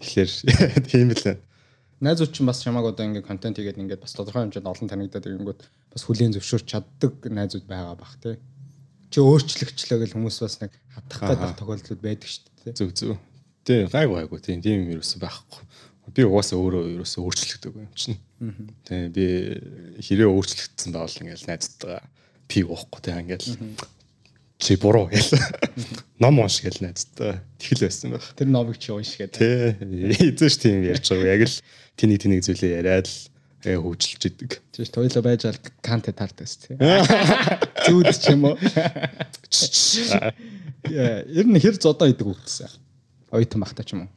тэгэхээр тийм л байна найзууд чинь бас чамааг одоо ингээд контент хийгээд ингээд бас тодорхой хэмжээнд олон танигдаад ирэнгүүт бас хүлийн зөвшөөрч чаддаг найзууд байгаа бах тий. Чи өөрчлөгчлөө гэл хүмүүс бас нэг хатах гэдэг тохиолдлууд байдаг шүү дээ. Зүг зүг. Тий гайгүй гайгүй тий тийм юм ерөөсөө байхгүй. Би угаасаа өөрөө ерөөсөө өөрчлөгдөв юм чинь. Тий би хэрэг өөрчлөгдсөн байвал ингээд найзтайгаа пив уухгүй тий ингээд чи буруу гэл. Ном унш гэл найзтай. Тэгэл байсан байх. Тэр номыг чи унш гэдэг. Тий. Эзэж тийм ярьж байгаа. Яг л тэний тэнийг зүйлээ яриад л хөвжилж идэг. Тийш тойло байж ал канте тартас тий. Зүуд ч юм уу. Яа, ер нь хэр зодоо идэг үгдсэн. Ойтон бахта ч юм уу.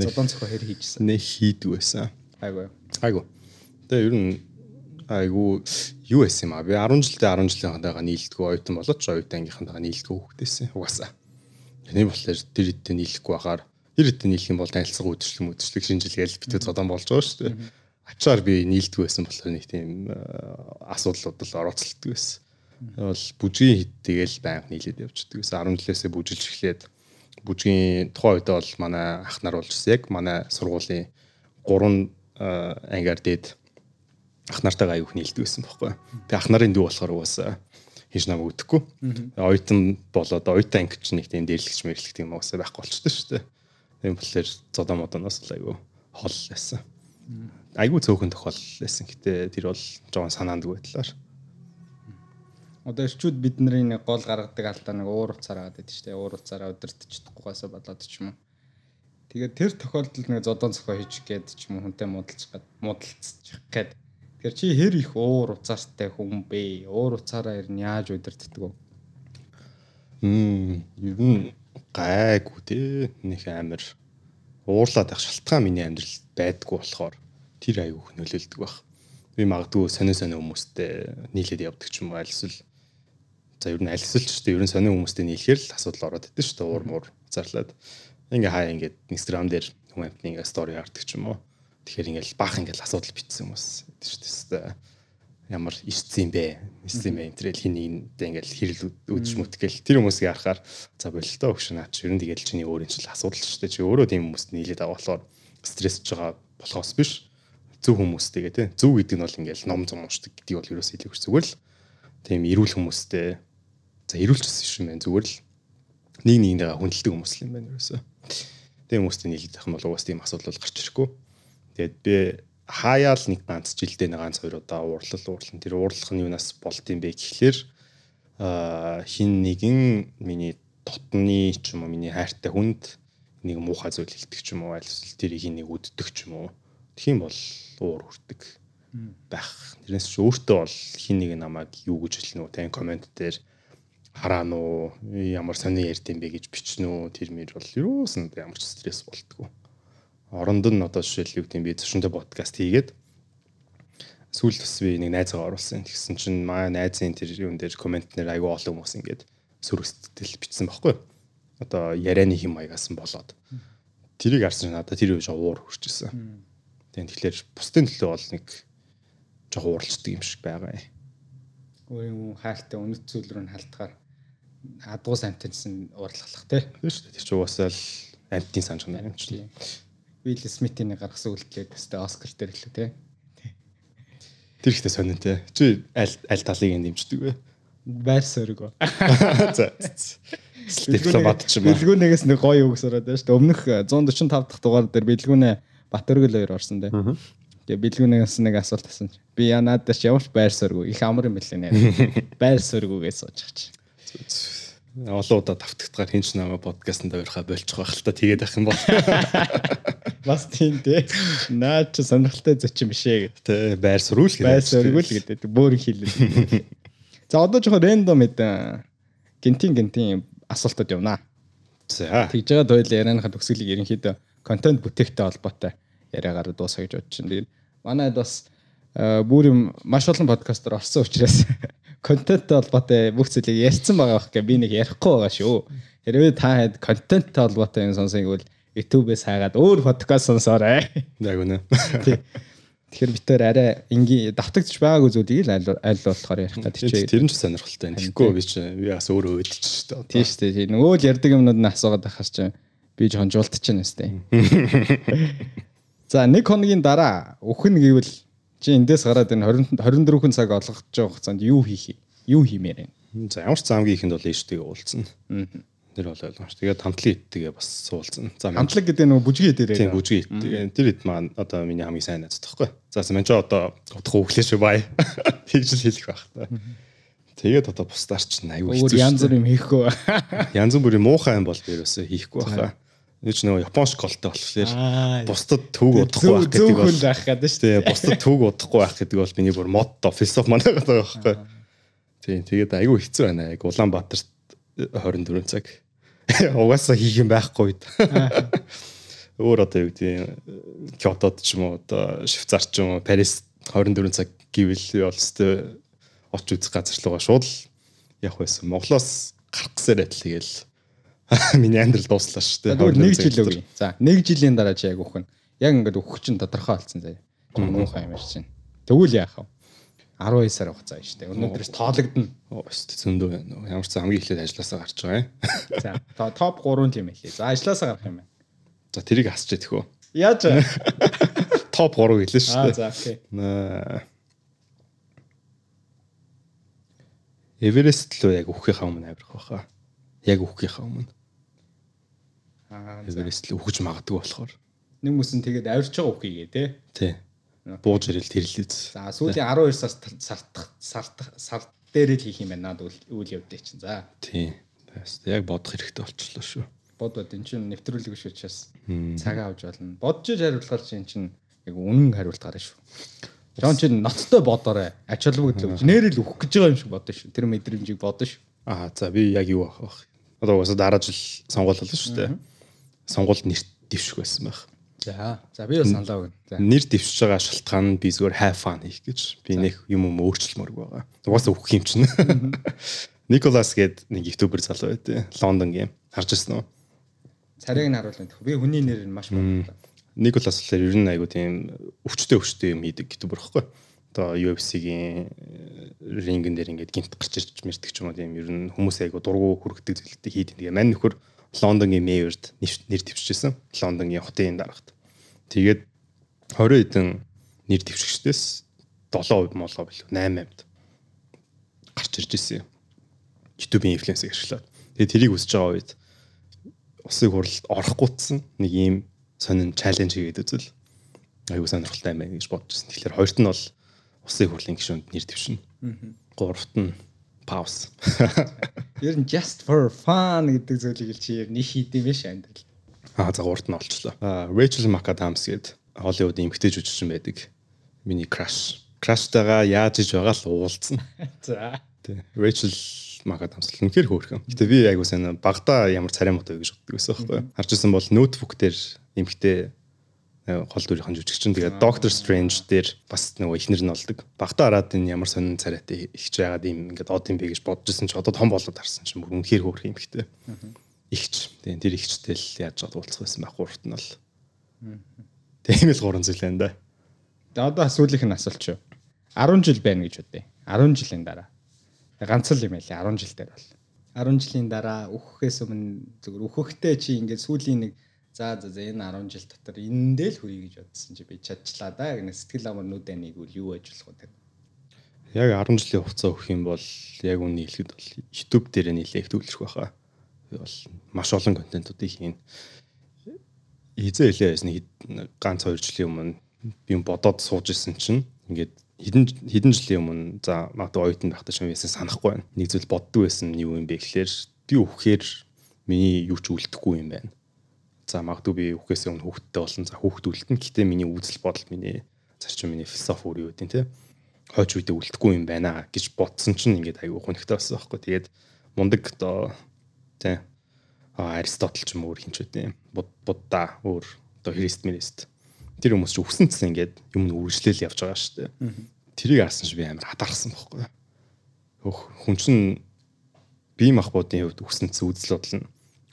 Зодон цохоо хэр хийжсэн. Нэ хийдэг байсан. Айгу. Айгу. Тэгээ ер нь айгу юу байсан юм а. Би 10 жилдээ 10 жилийн хандаага нийлдэггүй оюутан болоод ч оюутан ангийнхантайгаа нийлдэггүй хөвгтэйсэн. Угаасаа. Тийм болохоор тэр хэдтэй нийлэхгүй байхаар тэр хэдтэй нийлэх юм бол танилцах үдшилэг мүдшилэг шинжилгээл битээ зодон болж байгаа шүү дээ. Ачаар би нийлдэггүй байсан болохоор нэг тийм асуудлууд л орооцолдог байсан. Бол бүжгийн хит тэгэл байнга нийлээд явждаг гэсэн 10 жилээсээ бүжилж эхлээд бүжгийн тухайн үед бол манай ах нар болж яг манай сургуулийн 3 ангиар дээд ах нартайгаа аюух нийлдэг байсан байхгүй. Тэгээ ах нарын дүү болохоор угаасаа хийж намайг үдэхгүй. Оюутан болоод оюутан анги ч нэг тийм дээрлэгч мэрлэгт юм угаасаа байхгүй болчтой шүү дээ. Тийм болохоор зодоо модоноос л аюу хол байсан. Айгу цөөхөн тохиол байсан. Гэтэ тэр бол жоон санаандгүй байдлаар. Одоо эрчүүд бидний нэг гол гаргадаг алдаа нэг уур уцаар аваад байдаг шүү дээ. Уур уцаараа өдөртөж чадахгүйгаас болоод ч юм уу. Тэгээд тэр тохиолдолд нэг зодон цохоо хийж гээд ч юм уу хүнтэй муудалцах гээд муудалцчих гээд Тэгэхээр чи хэр их уур уцаартай хүн бэ? Уур уцаараа ер нь яаж удирддаг вэ? Мм, ер нь гайгүй те. Нэг амир уурлаад байх шалтгаан миний амьдралд байдгүй болохоор тэр аюу нөлөөлдөг байх. Би магадгүй сонио сонио хүмүүстэй нийлээд явдаг ч юм уу альсэл за ер нь альсэл ч дээ. Ер нь сонио хүмүүстэй нийлэхээр л асуудал ороод идэв шүү дээ. Уур муур зарлаад. Ингээ хаа ингээд инстаграм дээр хүмүүс амтны ингээ стори хардаг ч юм уу Тэгэхээр ингээл баах ингээл асуудал битсэн хүмүүс гэдэг шүү дээ. Ямар ирсэн юм бэ? Ирсэн бэ? Энтрэл хин нэгтэй ингээл хэрэл үүдж мүтгэл тэр хүмүүсийг харахаар за болилтоо өгш наа чи ер нь тэгэл чиний өөрийн чил асуудал шүү дээ. Чи өөрөө тийм хүмүүст нийлээд байгаа болохоор стрессж байгаа болохоос биш. Зөв хүмүүстэйгээ тий. Зөв гэдэг нь бол ингээл ном зам уушдаг гэдгийг бол ерөөс хэлэх зүгээр л тийм эрүүл хүмүүстэй за эрүүлчихсэн юм байна зүгээр л нэг нэгнийгээ хүндэлдэг хүмүүс л юм байна ерөөсөө. Тийм хүмүүстэй нийлээд байх юм бол угаас тийм асуудал гарч ирэхгүй. Тэгээд би хаяал нэг ганц жилдээ нэг ганц хоёр удаа уурлал уурлан тэр уурлах нь юунаас болд юм бэ гэхлээр хин нэгэн миний дотны ч юм уу миний хайртай хүнд нэг муухай зүйл хэлдэг ч юм уу аль эсвэл тэрийг нэг үддэг ч юм уу. Тэгхийн бол уур хүрдэг байх. Тэрнээс ч өөртөө бол хин нэг намайг юу гэж хэлнэ үү тань комент дээр хараа нуу ямар сони ярьд юм бэ гэж бичнэ үү тэр мэр бол юусан ямар ч стресс болтгоо. Оронд нь одоо жишээл юу гэдэм би зөвшөнтэй подкаст хийгээд сүүл бас би нэг найзгаа оруулсан. Тэгсэн чинь маа найзын тэр юун дээр комент нэр айгүй олон хүмүүс ингээд сүрэгтэл бичсэн байхгүй. Одоо ярианы хэм маягаас нь болоод. Тэрийг харсан чинь надад тэр үе жоо уур хүрчээсэн. Тэгээд тэгэхээр бусдын төлөө бол нэг жоо ууралцдаг юм шиг байгаа юм. Өөрийн хайртай үнэт зүйл рүү халтгаар адгуу самтансан уурлахлах тий. Тийм шүү дээ. Тэр чинь угаасаа л амтын санаж байна юм чинь. Вилл Смитийн гаргасан үйлдэлээ өстэй Оскар дээр лээ тий. Тэр ихтэй сонин тий. Чи аль аль талыг нэмждэг вэ? Байр суурь. За. Дипломат ч юм аа. Бэлгүүнээс нэг гоё үг сураад байна шүү дээ. Өмнөх 145 дахь дугаар дээр бэлгүүнээ Батөргөл хоёр орсон дээ. Тэгээ бэлгүүнээс нэг асуулт асуусан. Би янаад ч ямар ч байр суурьгүй. Их амар юм билээ нэ. Байр суурьгүйгээ сууж байгаа чи олон удаа давтагдгаар хинч намаа подкастт ойрхоо болчих байх л та тэгээд байх юм бол. Бас тийм дээ наа чи сонирхолтой зочин биш ээ гэдэг. Тэ байр сурвал гэдэг. Байр сурвал гэдэг. Бөөрн хийлээ за одоо жоохон рандом хэдэн гинтин гинтин асуултууд явнаа за. Тэгж байгаа дойл ярианыхаа төгсгөлийг ерөнхийдөө контент бүтээгтэй холбоотой яриагаар дуусгая гэж байна. Тэгээд манайд бас бүр юм маш олон подкастер орсон учраас контенттэй холбоотой бүх зүйлийг ярьсан байгаа бох гэ би нэг ярихгүй байгаа шүү. Хэрвээ та хэд контенттэй холбоотой юм сонсох гэвэл YouTube-ээс хайгаад өөр подкаст сонсоорой. Яг үнэ. Тэгэхээр бид тээр арай энгийн давтагдчих байгаагүй зүйлийг л аль аль болохоор ярих гэдэг чий. Тэр нь ч сонирхолтой. Тэгэхгүй би чи би бас өөрөө өөдчих шүү дээ. Тийм шүү дээ. Нөгөө л ярддаг юмнууд нь асуугаад байхаар чи би жоохон жуултаж байна сте. За нэг хоногийн дараа өхөн гэвэл Чи эндээс гараад энэ 20 24 цаг олгож байгаа хугацаанд юу хийх юу хиймээр байна? За ямар ч замгийн ихэнд бол ээжтэйгээ уулзсан. Тэр бол ойлгомж. Тэгээд хамтлагийн идтэйгээ бас суулзсан. За хамтлаг гэдэг нөгөө бүжгийн идээрээ. Тийм бүжгийн идтэй. Тэр ид маань одоо миний хамгийн сайн найз тоххой. За мэн ч одоо удах өглөөш бай. Тэгж л хэлэх байх та. Тэгээд одоо бусдаарч аюу хэцүү. Янз бүр юм хийхгүй. Янз бүрийн муухай юм бол би ерөөсөө хийхгүй байхаа. Нэг ч нөгөө япон шоколадтай болохоор бусдад төв удахгүй байх гэдэг бол байх гэдэг шүү дээ. Бусдад төв удахгүй байх гэдэг бол миний бүр мотто философи манай байгаа байхгүй. Тийм тэгээд айгүй хэцүү байна. Яг Улаанбаатарт 24 цаг. Угаасаа хийх юм байхгүй. Өөр одоо юу гэдэг Кёотод ч юм уу одоо Швейцар ч юм уу Парис 24 цаг гэвэл бол өстой оч үзэх газар л байгаа шууд явах байсан. Монголоос гарах гэсээр адил Миний амьдрал дууслаа шүү дээ. Нэг жил өгье. За, нэг жилийн дараа чи яг өөхөн. Яг ингээд өөх чинь тодорхой болсон заяа. Муухай юм ярьж чинь. Тэгвэл яах вэ? 12 сар хугацаа шүү дээ. Өнөөдрөөс тоологдно. Оо, өстэй зөндөө байна. Ямар ч хамгийн эхлээд ажилласаа гарч байгаа юм. За, топ 3 тийм ээ. За, ажилласаа гарах юм байна. За, тэрийг асч ядэх үү? Яаж? Топ 3 хэлээ шүү дээ. За, окей. Эверест лөө яг өөхийнхаа өмнө авирах байхаа яг үхгийнхаа өмнө. Эверест л үхэж магадгүй болохоор. Нэг хүмүүс нь тэгээд авирч байгаа үхийгээ те. Тий. Бууж ирэл тэрлээз. За сүүлийн 12 сар сартах сартах сар дээр л хийх юм байна надад үйл явдал чинь. За. Тий. Яг бодох хэрэгтэй болчихлоо шүү. Бод бод эн чинь нэвтрүүлэг биш учраас цаг авч болно. Бодж хариулахаар чинь чинь яг үнэн хариулт гарна шүү. Жон чинь ноцтой бодоорой. Ач холбогдол нэрэл үхэх гэж байгаа юм шиг бодно шүү. Тэр мэдрэмжийг бодно шүү. Аа за би яг юу авах Одоо угаасаа дараа жил сонгуул болно шүү дээ. Сонгуульд нэр дэвших байсан байх. За. За би бас саналаа өгнө. За. Нэр дэвшиж байгаа шалтгаан нь би зүгээр have fun хийх гэж. Би нэг юм юм өөрчлөлмөрг байгаа. Угаасаа өгөх юм чинь. Николас гээд нэг ютубер залуу байдیں۔ Лондонгийн. Харж ирсэн үү? Царайг нь харуулна. Би хүний нэр нь маш бодсон. Николас болохоор ер нь айгу тийм өвчтөе өвчтөе юм хийдэг ютубер байхгүй одоо UFC-гийн рингэн дээр ингээд гинт гарч ирж мэрдэг ч юм уу тийм ер нь хүмүүс айгу дургу хүргдэг зүйлүүдийг хийдэг. Тэгээ мань нөхөр Лондонгийн Мэйверд нэр дэвшижсэн. Лондонгийн хотын дарагт. Тэгээд 20 хэдэн нэр дэвшигчдээс 7% молоо билүү 8%д гарч ирж ирсэн юм. YouTube-ийн инфлюенсыг ашиглаад. Тэгээд тэрийг үсэж байгаа үед усыг хуралд орохгүй нэг ийм сонин чаленж хийгээд үзэл аюу сонирхолтой юм байна гэж бодчихсон. Тэгэхээр хоёрт нь бол усын хурлын гишүүнд нэр дэвшнэ. Гуравт нь пауз. Ер нь just for fun гэдэг зүйлийг л чи ер нь их хийдэм биш амьдрал. Аа за урд нь олчлоо. Аа Rachel McAdams гээд Hollywood эмэгтэй жүжигчин байдаг. Миний crush. Crush-тайгаа яаж иж байгаа л уулзсан. За. Тий. Rachel McAdams л үнэхээр хөөрхөн. Гэтэ би айгуу сайн багада ямар царай мот вэ гэж боддог байсан байхгүй. Харж ирсэн бол ноутбук дээр эмэгтэй гол дүрийн жүжигчин тэгээд Doctor Strange дээр бас нөгөө ихнэр нь болдог. Багтаа хараад энэ ямар сонин царайтай ихч байгаад юм ингээд од юм бэ гэж бодож ирсэн чи одоо том болоод харсан чинь бүр үнэхээр хөөрх юм ихтэй. Ихч. Тэгээд тэр ихчтэй л яаж чад уулзах байсан байх гуравт нь бол. Тийм л гурван зүйл энэ да. За одоо сүүлийнх нь асуулт шүү. 10 жил байна гэж үдээ. 10 жилийн дараа. Ганц л юм байлээ 10 жил дээр бол. 10 жилийн дараа өөхөхөөс өмнө зөвхөн өөхөхтэй чи ингээд сүүлийн нэг За за энэ 10 жил дотор энэндээ л хүрий гэж бодсон чи би чадчлаа да. Гэнэ сэтгэл амар нүдэ нэгвэл юу ажиллах вэ? Яг 10 жилийн хугацаа өгөх юм бол яг үний хэлэхэд бол YouTube дээр нэлээх төвлөрөх байхаа. Би бол маш олон контентуудыг хийн. Хизээ хэлээ байсан ганц 2 жилийн өмнө би бодоод сууж исэн чинь ингээд хэдэн хэдэн жилийн өмнө за магадгүй оюутан байхдаа ч юм яасан санахгүй байна. Нэг зүйл боддог байсан нь юу юм бэ гэхлээр би өгөхээр миний юу ч үлдэхгүй юм байна За магадгүй би үхээс өмнө хүүхдтэй болсон. За хүүхд үлдэн. Гэтэ миний үзэл бодол миний зарчим миний философи өөр юу гэдэг те. Хойч үедээ үлдэхгүй юм байна гэж бодсон чинь ингээд аягүй хөнхтэй болсон байхгүй. Тэгээд мундаг одоо те Аристотл ч юм өөр хинч үдээ. Будда өөр одоо Христ Мирист. Тэр хүмүүс ч үгсэн цэс ингээд юм үргэлжлээл явж байгаа шүү дээ. Тэрийг харсан чи би амар хатаарсан байхгүй. Хөх хүн чинь бие махбодын хувьд үгсэн цэс үзэл бодол нь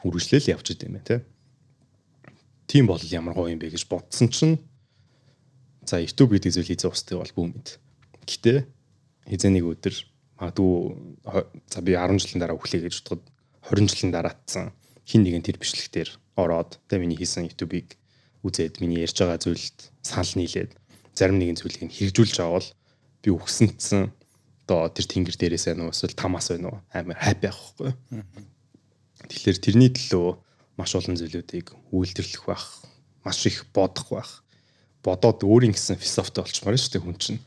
үргэлжлээл явж идэм байх те тийм бол ямар гоё юм бэ гэж бодсон чинь за YouTube гэдэг зүйл хийзээ устдаг бол бүү мэд. Гэтэ хизээ нэг өдөр магадгүй за би 10 жилийн дараа өглөө гэж бодоход 20 жилийн дараатсан хин нэгэн тэр бичлэгтэр ороод тэ миний хийсэн YouTube-ыг үзээд миний ярьж байгаа зүйлд санал нийлээд зарим нэгэн зүйлийг хэрэгжүүлж авал би өгсөнцэн одоо тэр тэнгэр дээрээс байна уу эсвэл тамаас байна уу амар хайп байхгүй. Тэгэхээр тэрний төлөө маш олон зүйлүүдийг үйлдвэрлэх байх, маш их бодох байх. Бодоод өөрийн гэсэн философитой болчмоор шүү дээ хүн чинь.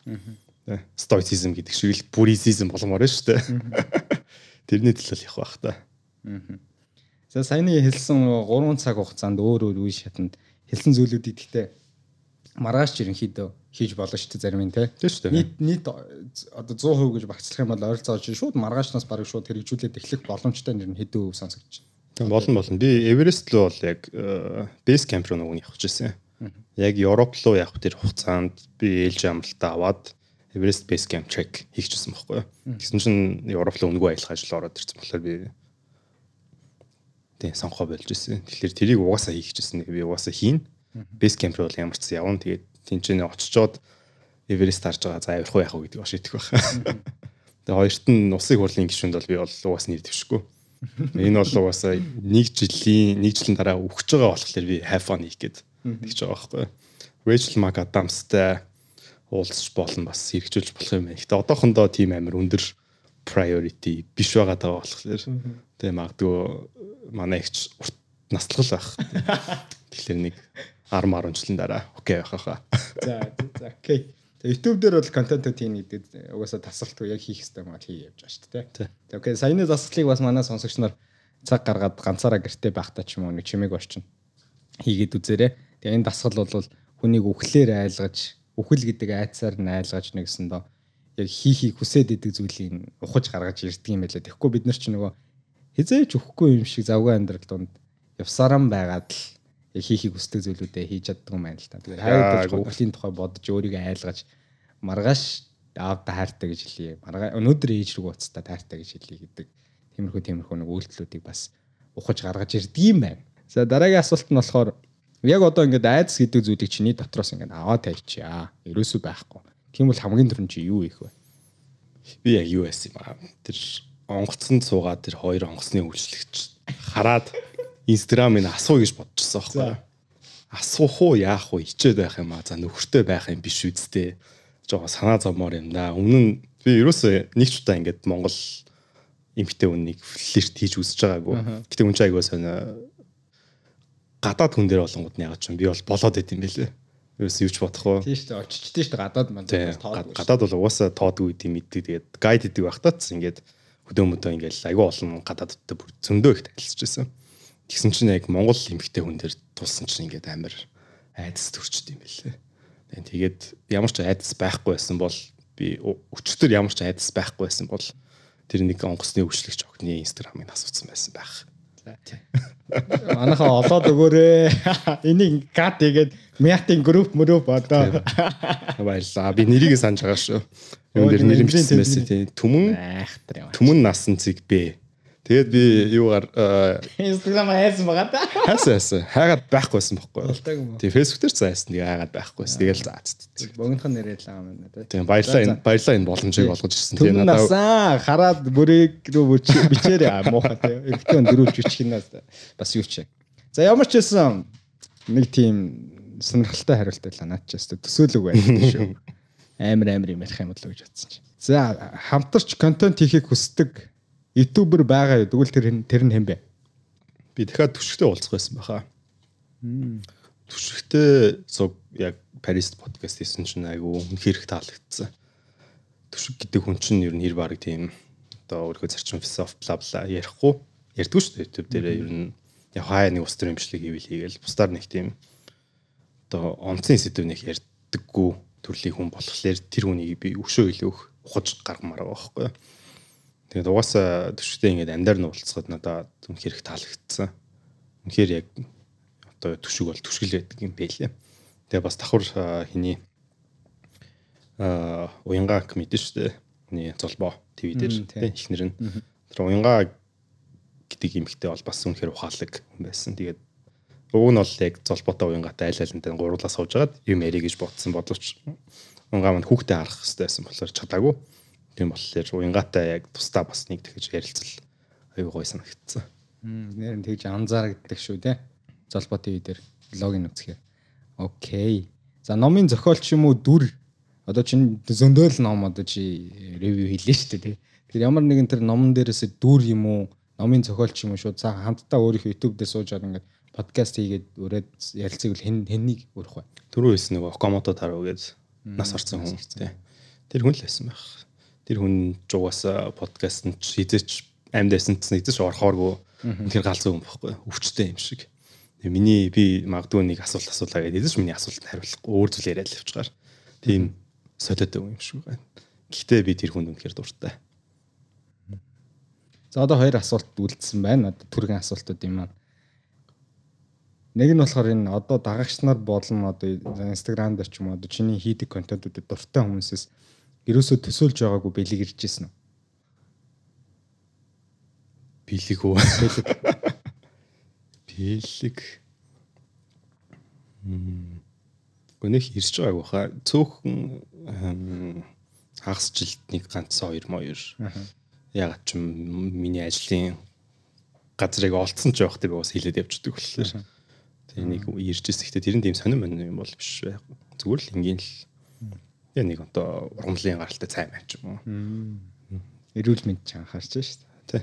Тэ. Стоицизм гэдэг шиг л буризизм болмоор шүү дээ. Тэрний төлөө явах байх та. За саяны хэлсэн 3 цаг хугацаанд өөр өөр үе шатанд хэлсэн зүйлүүдийг гэхдээ маргааш ерөнхийдөө хийж болно шүү дээ зарим нь тий. Тийм шүү дээ. Нийт нийт одоо 100% гэж багцлах юм бол ойролцоогоо шууд маргаашнаас бараг шууд хэрэгжүүлээд эхлэх боломжтой нэр нь хэдэн өв сонсогдож байна. Болон болон. Би Эверест руу бол яг бейс камп руу нөгөө явах гэсэн. Яг Европ руу явах тэр хугацаанд би ээлж амралтаа аваад Эверест бейс камп чек хийчихсэн байхгүй юу. Гэсэн чинь Европ руу өнгөө аялах ажил ороод ирсэн болохоор би тий сонгохоо болж ирсэн. Тэгэхээр тэрийг угаасаа хийх гэсэн. Би угаасаа хийн. Бейс камп руу ямар ч явна. Тэгээд тэнцэнэ очичоод Эверест харж байгаа. За явах уу яах вэ гэдэг ба шийдэх байх. Тэгээ хоёрт нь усыг хурлын гишүүнд бол би бол угаас нэр дэвшгүй Энэ бол угаасаа нэг жилийн нэг жилийн дараа өгч байгаа болохоор би have fun хийх гээд тэгж байгаа байхгүй. Rachel McAdamsтай уулзч болно бас хэрэгжүүлж болох юм байна. Гэтэ одоохондоо тийм амар өндөр priority биш байгаа даа болохоор тэгээ магадгүй манай ихч урт наслгал байх. Тэгэхээр нэг 10 10 жилийн дараа окей байх хаа. За за окей. YouTube дээр бол контентууд хийн гэдэг угаасаа тасалтгүй яг хийх хэрэгтэй маа хий явж байгаа шүү дээ. За окей. Саяны засгалыг бас манай сонсогч нар цаг гаргаад ганцаараа гэртээ байхдаа ч юм уу нэг чимээг орчин хийгээд үзээрэй. Тэгээ энэ дасгал бол хүнийг үхлээр айлгаж, үхэл гэдэг айцаар нь айлгаж нэгсэн доо яг хийхийг хүсээд идэг зүйлийг ухаж гаргаж ирдэг юм байлаа. Тэгэхгүй бид нар ч нөгөө хизээч өхгүй юм шиг завгүй амьдрал донд явсаран байгаад л хийхийг хүсдэг зүйлүүдээ хийж чаддаг юм байна л та. Тэгээд хайр болж өвглийн тухай бодож өөрийгөө айлгаж маргааш аавда хайртай гэж хэлье. Маргаа өнөөдөр ээж рүү уцтай хайртай гэж хэлье гэдэг тиймэрхүү тиймэрхүү нэг үйлдэлүүдийг бас ухаж гаргаж ирдэг юм байна. За дараагийн асуулт нь болохоор яг одоо ингээд айдас гэдэг зүйлийг чиний дотроос ингээд аваад тавьчихъя. Ерөөсөө байхгүй. Тийм бол хамгийн түрүүнд чи юу ийх вэ? Би яг юу байсан юм аа. Тэр онгоцонд суугаад тэр хоёр онгоцны үйлчлэгч хараад Instagram-ыг асуу гэж бодчихсон байхгүй. Асуух уу яах уу ичээд байх юм аа. За нөхөртэй байх юм биш үсттэй. Жоо санаа зовмоор юм да. Өмнө нь би ерөөсөө нэг ч удаа ингээд Монгол эмгтэй хүнийг флирт хийж үзэж байгаагүй. Гэтэ үн чи айгуу сонио гадаад хүн дээр болонгууд нь ягаад ч юм би бол болоод байт юм бэлээ. Ерөөс юу ч бодохгүй. Тийм шүү дээ. Очичдээ шүү дээ. Гадаад маань тоод. Гадаад бол угаасаа тоодгүй гэдэг мэддэг. Тэгээд гайд гэдэг багтаац ингээд хөдөө мөдөө ингээд айгүй олон гадаадтай бүр зөндөө их танилцж байсан. Тэгсэн чинь яг Монгол эмэгтэй хүн дээр тулсан чинь ингээд амар айдас төрчд юм байлээ. Тэгээд ямар ч айдас байхгүй байсан бол би өчтөр ямар ч айдас байхгүй байсан бол тэр нэг онгоцны өвчлөгч охины инстаграмыг асуусан байсан байх. Манайхаа олоод өгөөрэй. Энийг гад игээд мятын групп мөрөв одоо. Баярлаа. Би нэрийг санаж байгаа шүү. Юм дээр нэрмжсэн байсан тийм. Түмэн Түмэн насан цэг бэ Тэгээд би юугаар Instagram хайсан байгаа та. Хайсан хайсан. Хайгаад байхгүйсэн бохгүй. Тэгээ Facebook дээр зайсан. Тэгээ хайгаад байхгүйсэн. Тэгэл заац. Богинохон нэрээ л аа мэн тэ. Тийм баярлаа энэ баярлаа энэ боломжийг олгож ирсэн. Тийм надад хараад бүрийг рүү бичээрэй муухай тэ. Эвтэн дөрүүлж бичих юм бас юу ч. За ямар ч байсан нэг тийм сонирхолтой хариулт байлаа наад ч өстө төсөөлөг байна шүү. Амар амар юм ярих юм бол гэж бодсон чинь. За хамтарч контент хийхийг хүсдэг ютубер байгаа юу? Тэгвэл тэр тэр нь хэн бэ? Би дахиад түшигтэй уулзах байсан баха. Түшигтэй цог яг Paris подкаст хийсэн чинь айгүй үнхээр их таалагдсан. Түшиг гэдэг хүн чинь ер нь хэр баг тийм одоо өөрийнхөө зарчим философи бла бла ярихгүй ярьдгүй шүү дээ YouTube дээр ер нь яг хаа нэг ус төр юмшлиг хийвэл хийгээл бусдаар нэг тийм одоо онцгийн сэдв нэг ярьдаггүй төрлийн хүн болохоор тэр хүнийг би өшөө илүүх ухаж гаргамаар байгаа байхгүй юу Тэгээд угаасаа төшөлтэй ингээд амьдаар нь уулзахад надад үнэхээр их таалагдсан. Үнэхээр яг одоо төшөг бол төшгөл байдаг юм байлээ. Тэгээ бас давхар хиний а уянга мэдэн шүү дээ. Хүний золбоо ТV дээр тийм ихнэр нь. Тэр уянга гэдэг эмэгтэй бол бас үнэхээр ухаалаг байсан. Тэгээд уг нь бол яг золбоотой уянгатай айл айлантай гурлаа сууж агаад юм ярих гэж бодсон боловч уянга маань хүүхдээ харах хэрэгтэй байсан болохоор чадаагүй. Тийм болохоор уянгаатай яг тусдаа бас нэг тэгж ярилцал аюу гой санагдсан. Нэр нь тэгж анзаарагддаг шүү те. Золбоо ТV дээр логин үзэхээр. Окей. За номын зохиолч юм уу дүр одоо чинь зөндөөл ном одоо чи ревю хийлээ шүү дээ. Тэр ямар нэгэн тэр номон дээрээс дүр юм уу номын зохиолч юм уу шүү. За хамтдаа өөрийнхөө YouTube дээр суужаад ингээд подкаст хийгээд өрөөд ярилцгийг хэн хэнийг өрөх вэ? Түрүү хэлсэн нэг Окамото Таро гэж нас орсон хүн тий. Тэр хүн л байсан байх тэр хүн жугаас подкаст нь хизээч амьдсэн ч нэгдэж орохооргүй тэр галзуу юм баггүй өвчтэй юм шиг. Тэгээ миний би магадгүй нэг асуулт асуулаа гэдэг хизээч миний асуултанд хариулахгүй өөр зүйл яриад л явчихаар. Тийм солиод юм шиг байна. Гэхдээ би тэр хүнд үнэхээр дуртай. За одоо хоёр асуулт үлдсэн байна. Одоо түргэн асуултууд юм аа. Нэг нь болохоор энэ одоо дагагч нар болон одоо Instagram дээр ч юм уу одоо чиний хийдэг контентуудад дуртай хүмүүсээс ерөөсөө төсөөлж байгаагүй бэлэг ирж ирсэн үү? Бэлэг үү? Бэлэг. Мм. Гүнэх ирж байгааг баха. Цөөхөн хагас жилд нэг ганц хоёр моёр. Ягаад ч миний ажлын газрыг олцсон ч явах тийм бас хилээд явчихдаг болохоор. Тэгээ нэг ирж ирсэн. Гэхдээ тэр нь тийм сонирн юм бол биш байх. Зүгээр л энгийн л Тэгээ нэг одоо ургамлын гаралтай цай маань ч юм уу. Эрүүл мэнд ч анхаарч шүү дээ. Тий.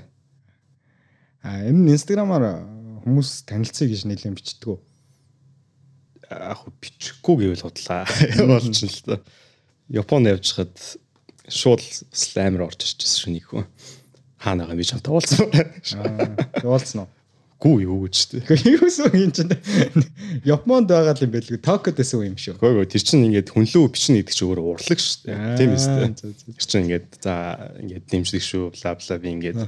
А энэ инстаграмаар хүмүүс танилцъя гэж нэлээд бичдэг үү? Яг бичихгүй гэвэл худлаа болж л та. Японд явж хад шууд амар орж ирчихсэн шүү нэг хүн. Хаана байгаа би чамтай уулзсан. Аа, уулзсан уу? Гүү юу гэж тээ. Юусэн юм чинь Японд байгаа юм байлгүй. Токиод байсан юм шүү. Гөө тэр чинь ингээд хүнлүү бичнэ гэдэг чинь өөрөө урлаг шүү дээ. Тийм ээ. Тэр чинь ингээд за ингээд дэмжлэг шүү бла бла би ингээд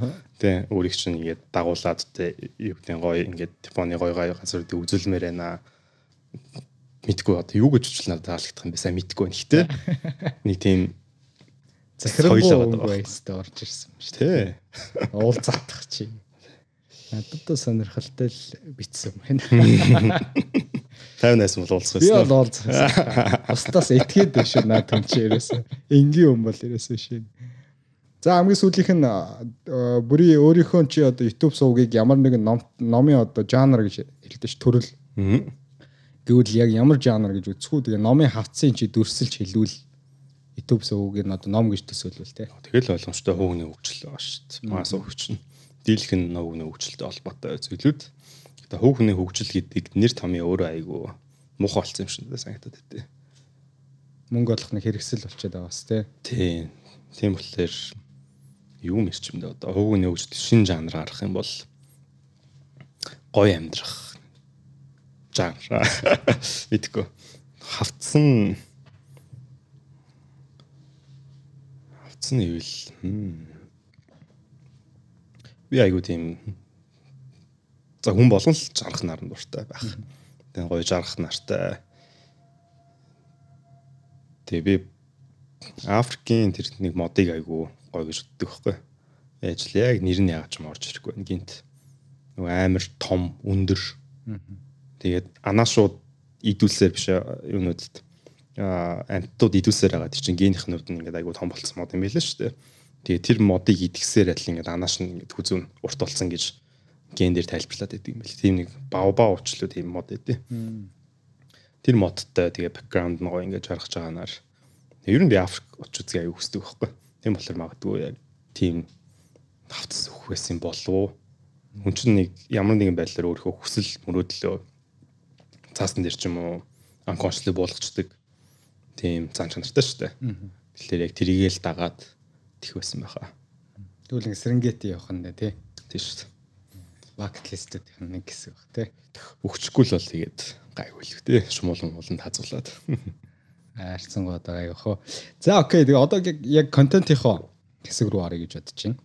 тий өөрийг чинь ингээд дагуулад тий юу гэдэг гоё ингээд Японы гоё гоё газруудыг үзүүлмээр байна. Мэдгүй одоо юу гэж надад таалагдах юм бэ? Сайн мэдгүй байна. Гэтэ нэг тийм захирал байстай орж ирсэн юм шүү. Тий. Уулзаатах чинь. Надад сонирхолтой л битсэн байна. 50-аас бол уулзах байсан. Би бол уулзах байсан. Бусдаас этгээд биш наад хүн чи ерөөсөө энгийн хүн бол ерөөсөө шин. За хамгийн сүүлийнх нь бүрий өөрийнхөө чи одоо YouTube сувгийг ямар нэгэн ном номын одоо жанр гэж хэлдэг ш төрөл. Гэвэл яг ямар жанр гэж үзэхүү тэгээ номын хавцын чи дүрсэлж хэлвэл YouTube сувгийг одоо ном гэж төсөөлвөл те. Тэгэл ойлгомжтой хүүхний хөгжил байгаа шүү дээ. Маас хөгжил дийлэх нь нөгөө хөгжилтэй холбоотой зүйлүүд. Одоо хүүхний хөгжил гэдэг нэр томьёо өөрөө айгүй муухай болсон юм шиг санагдаад байдэ. Мөнгө олох нэг хэрэгсэл болчиход байгаа бас тий. Тийм. Тийм болохоор юу мэрчмдээ одоо хүүхний хөгжил шин жанр гарах юм бол гоё амьдрах жанр мэдгүй хавцсан хавцсан ивэл би айгуу тийм за хүн болгон л жаргах наран дуртай байх. Тэгээ гоё жаргах нартай. Тэгээ би Африкийн тэр нэг модыг айгуу гоё гэж боддог байхгүй. Яаж л яг нэр нь яаж ч орж ирэхгүй байна гинт. Нөгөө амар том, өндөр. Тэгээд анаашууд идүүлсээр биш юунуудад а амттууд идүүлсээр байгаа чинь генийх нь нь ингээд айгуу том болцсон мод юм байл шүү дээ. Тэгээ тэр модыг идгсээр адил ингээд анааш нь ингээд хүзүүн урт болсон гэж ген дээр тайлбарлаад байдаг юм бэл. Тийм нэг бав уучлуу тийм мод өгдөө. Тэр модтой тэгээ бэкграунд нь гоё ингээд жаргаж байгаанаар ер нь би Африк үзье аюу хүсдэг байхгүй. Тийм болохоор магадгүй яг тийм тавцас өгөх байсан болов уу? Хүн чинь нэг ямар нэгэн байдлаар өөрийнхөө хүсэл мөрөөдлөө цаасан дээр ч юм уу unconsciously буулгачдаг тийм цаан чанартай шүү дээ. Тэгэхээр яг тэрийгэл дагаад тэх байсан байхаа. Тэгвэл ингэ Серенгети явах нь тий. Дээ bucket list-үүдийнх нь нэг хэсэг баг тий. Өгчихгүй л бол тэгээд гайгүй л тий. Шумуулан ууланд хазуулаад. Аарцсан гоо одоо гайх хөө. За окей. Тэгээ одоо яг контентийнхоо хэсэг рүү орё гэж бодож байна.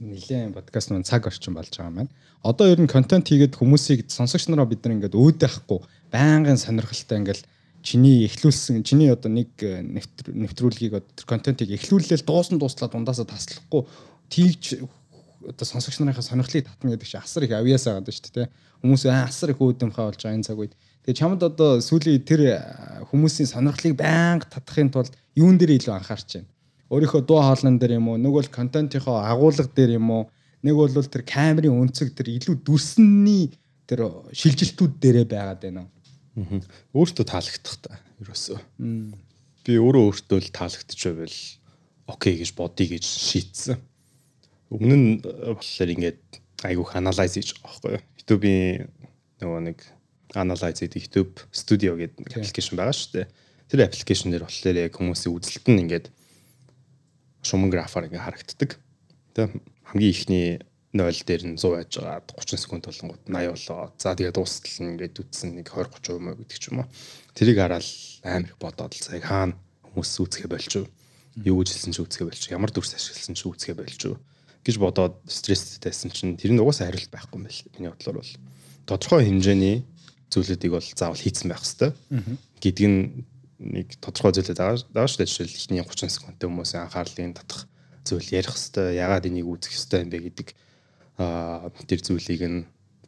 Нилээн подкаст маань цаг орчим болж байгаа маань. Одоо ер нь контент хийгээд хүмүүсийг сонсогч нараа бид нар ингээд өөдөхгүй байнгын сонирхолтой ингээд чиний эхлүүлсэн чиний одоо нэг нэвтрүүлгийг одоо контентыг эхлүүлээл дуусан дуслаад ундаасаа таслахгүй тийгч одоо сонсогч нарынхаа сонирхлыг татна гэдэг чинь асар их авьяас байгаа шүү дээ. Хүмүүс асар их үүдэмхай болж байгаа энэ цаг үед. Тэгээ чамд одоо сүүлийн тэр хүмүүсийн сонирхлыг байнга татахын тулд юун дээр илүү анхаарч байна. Өөрийнхөө дуу хоолой дээр юм уу, нэг бол контентынхоо агуулга дээр юм уу, нэг бол тэр камерын өнцөг тэр илүү дүрсний тэр шилжилтүүд дээрээ байгаад байна. Аа. Өөртөө таалагдах та ерөөсөө. Би өөрөө өөртөө л таалагдчихвэл окей гэж бодъё гэж шийдсэн Өмнө нь болохоор ингээд айгүйх анализ хийж байгаа байхгүй юу. YouTube-ийн нөгөө нэг анализ хийдэг YouTube Studio гэдэг нэг аппликейшн байгаа шүү дээ. Тэр аппликейшн дээр болохоор яг хүмүүсийн үзэлт нь ингээд шуман графаар ингээд харагддаг. Тэ хамгийн ихний 0 дээр нь 100 байж байгаа 30 секунд болгонгууд 80 болоо. За тэгээд дуустал нь ингээд үтсэн нэг 20 30% мө гэдэг ч юм уу. Тэрийг хараад амар их бодоод л цаг хаана хүмүүс үүсгэ болчих. Юу гэж хэлсэн ч үүсгэ болчих. Ямар дүрс ашигласан ч үүсгэ болчих гэж бодоод стресстэйсэн чинь тэр нь угаасаа хариулт байхгүй юм байна. Миний бодлоор бол тодорхой хэмжээний зүйлүүдийг бол заавал хийцэн байх хэрэгтэй гэдэг нь нэг тодорхой шүү дээ. Жишээл ихний 30 секундтэй хүмүүсийн анхаарлыг татах зүйл ярих хэрэгтэй. Ягаад энийг үүсгэх хэрэгтэй юм бэ гэдэг тэр зүйлийг нь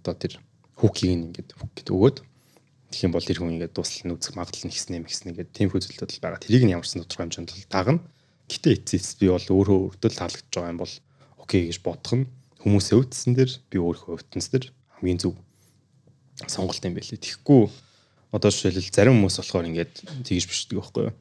одоо тэр хүүкийг ингээд хүүк гэдэг өгөөд тэгэх юм бол тэр хүн ингээд дуслал нь үзэх магадлал нь ихснэ мэгснэ гэдэг тийм зүйлүүд л байгаа. Тэрийг нь ямарсан тодорхой хэмжээнд л дагна. Гэтэ эцэс би бол өөрөө өөртөө таалагдж байгаа юм бол окей гэж бодох нь хүмүүсээ өвдсөн дэр би өөрөө өвдсөнс дэр хамгийн зөв сонголт юм байлээ. Тэгэхгүй одоо жишээлбэл зарим хүмүүс болохоор ингээд тэгж бичдэг байхгүй юу?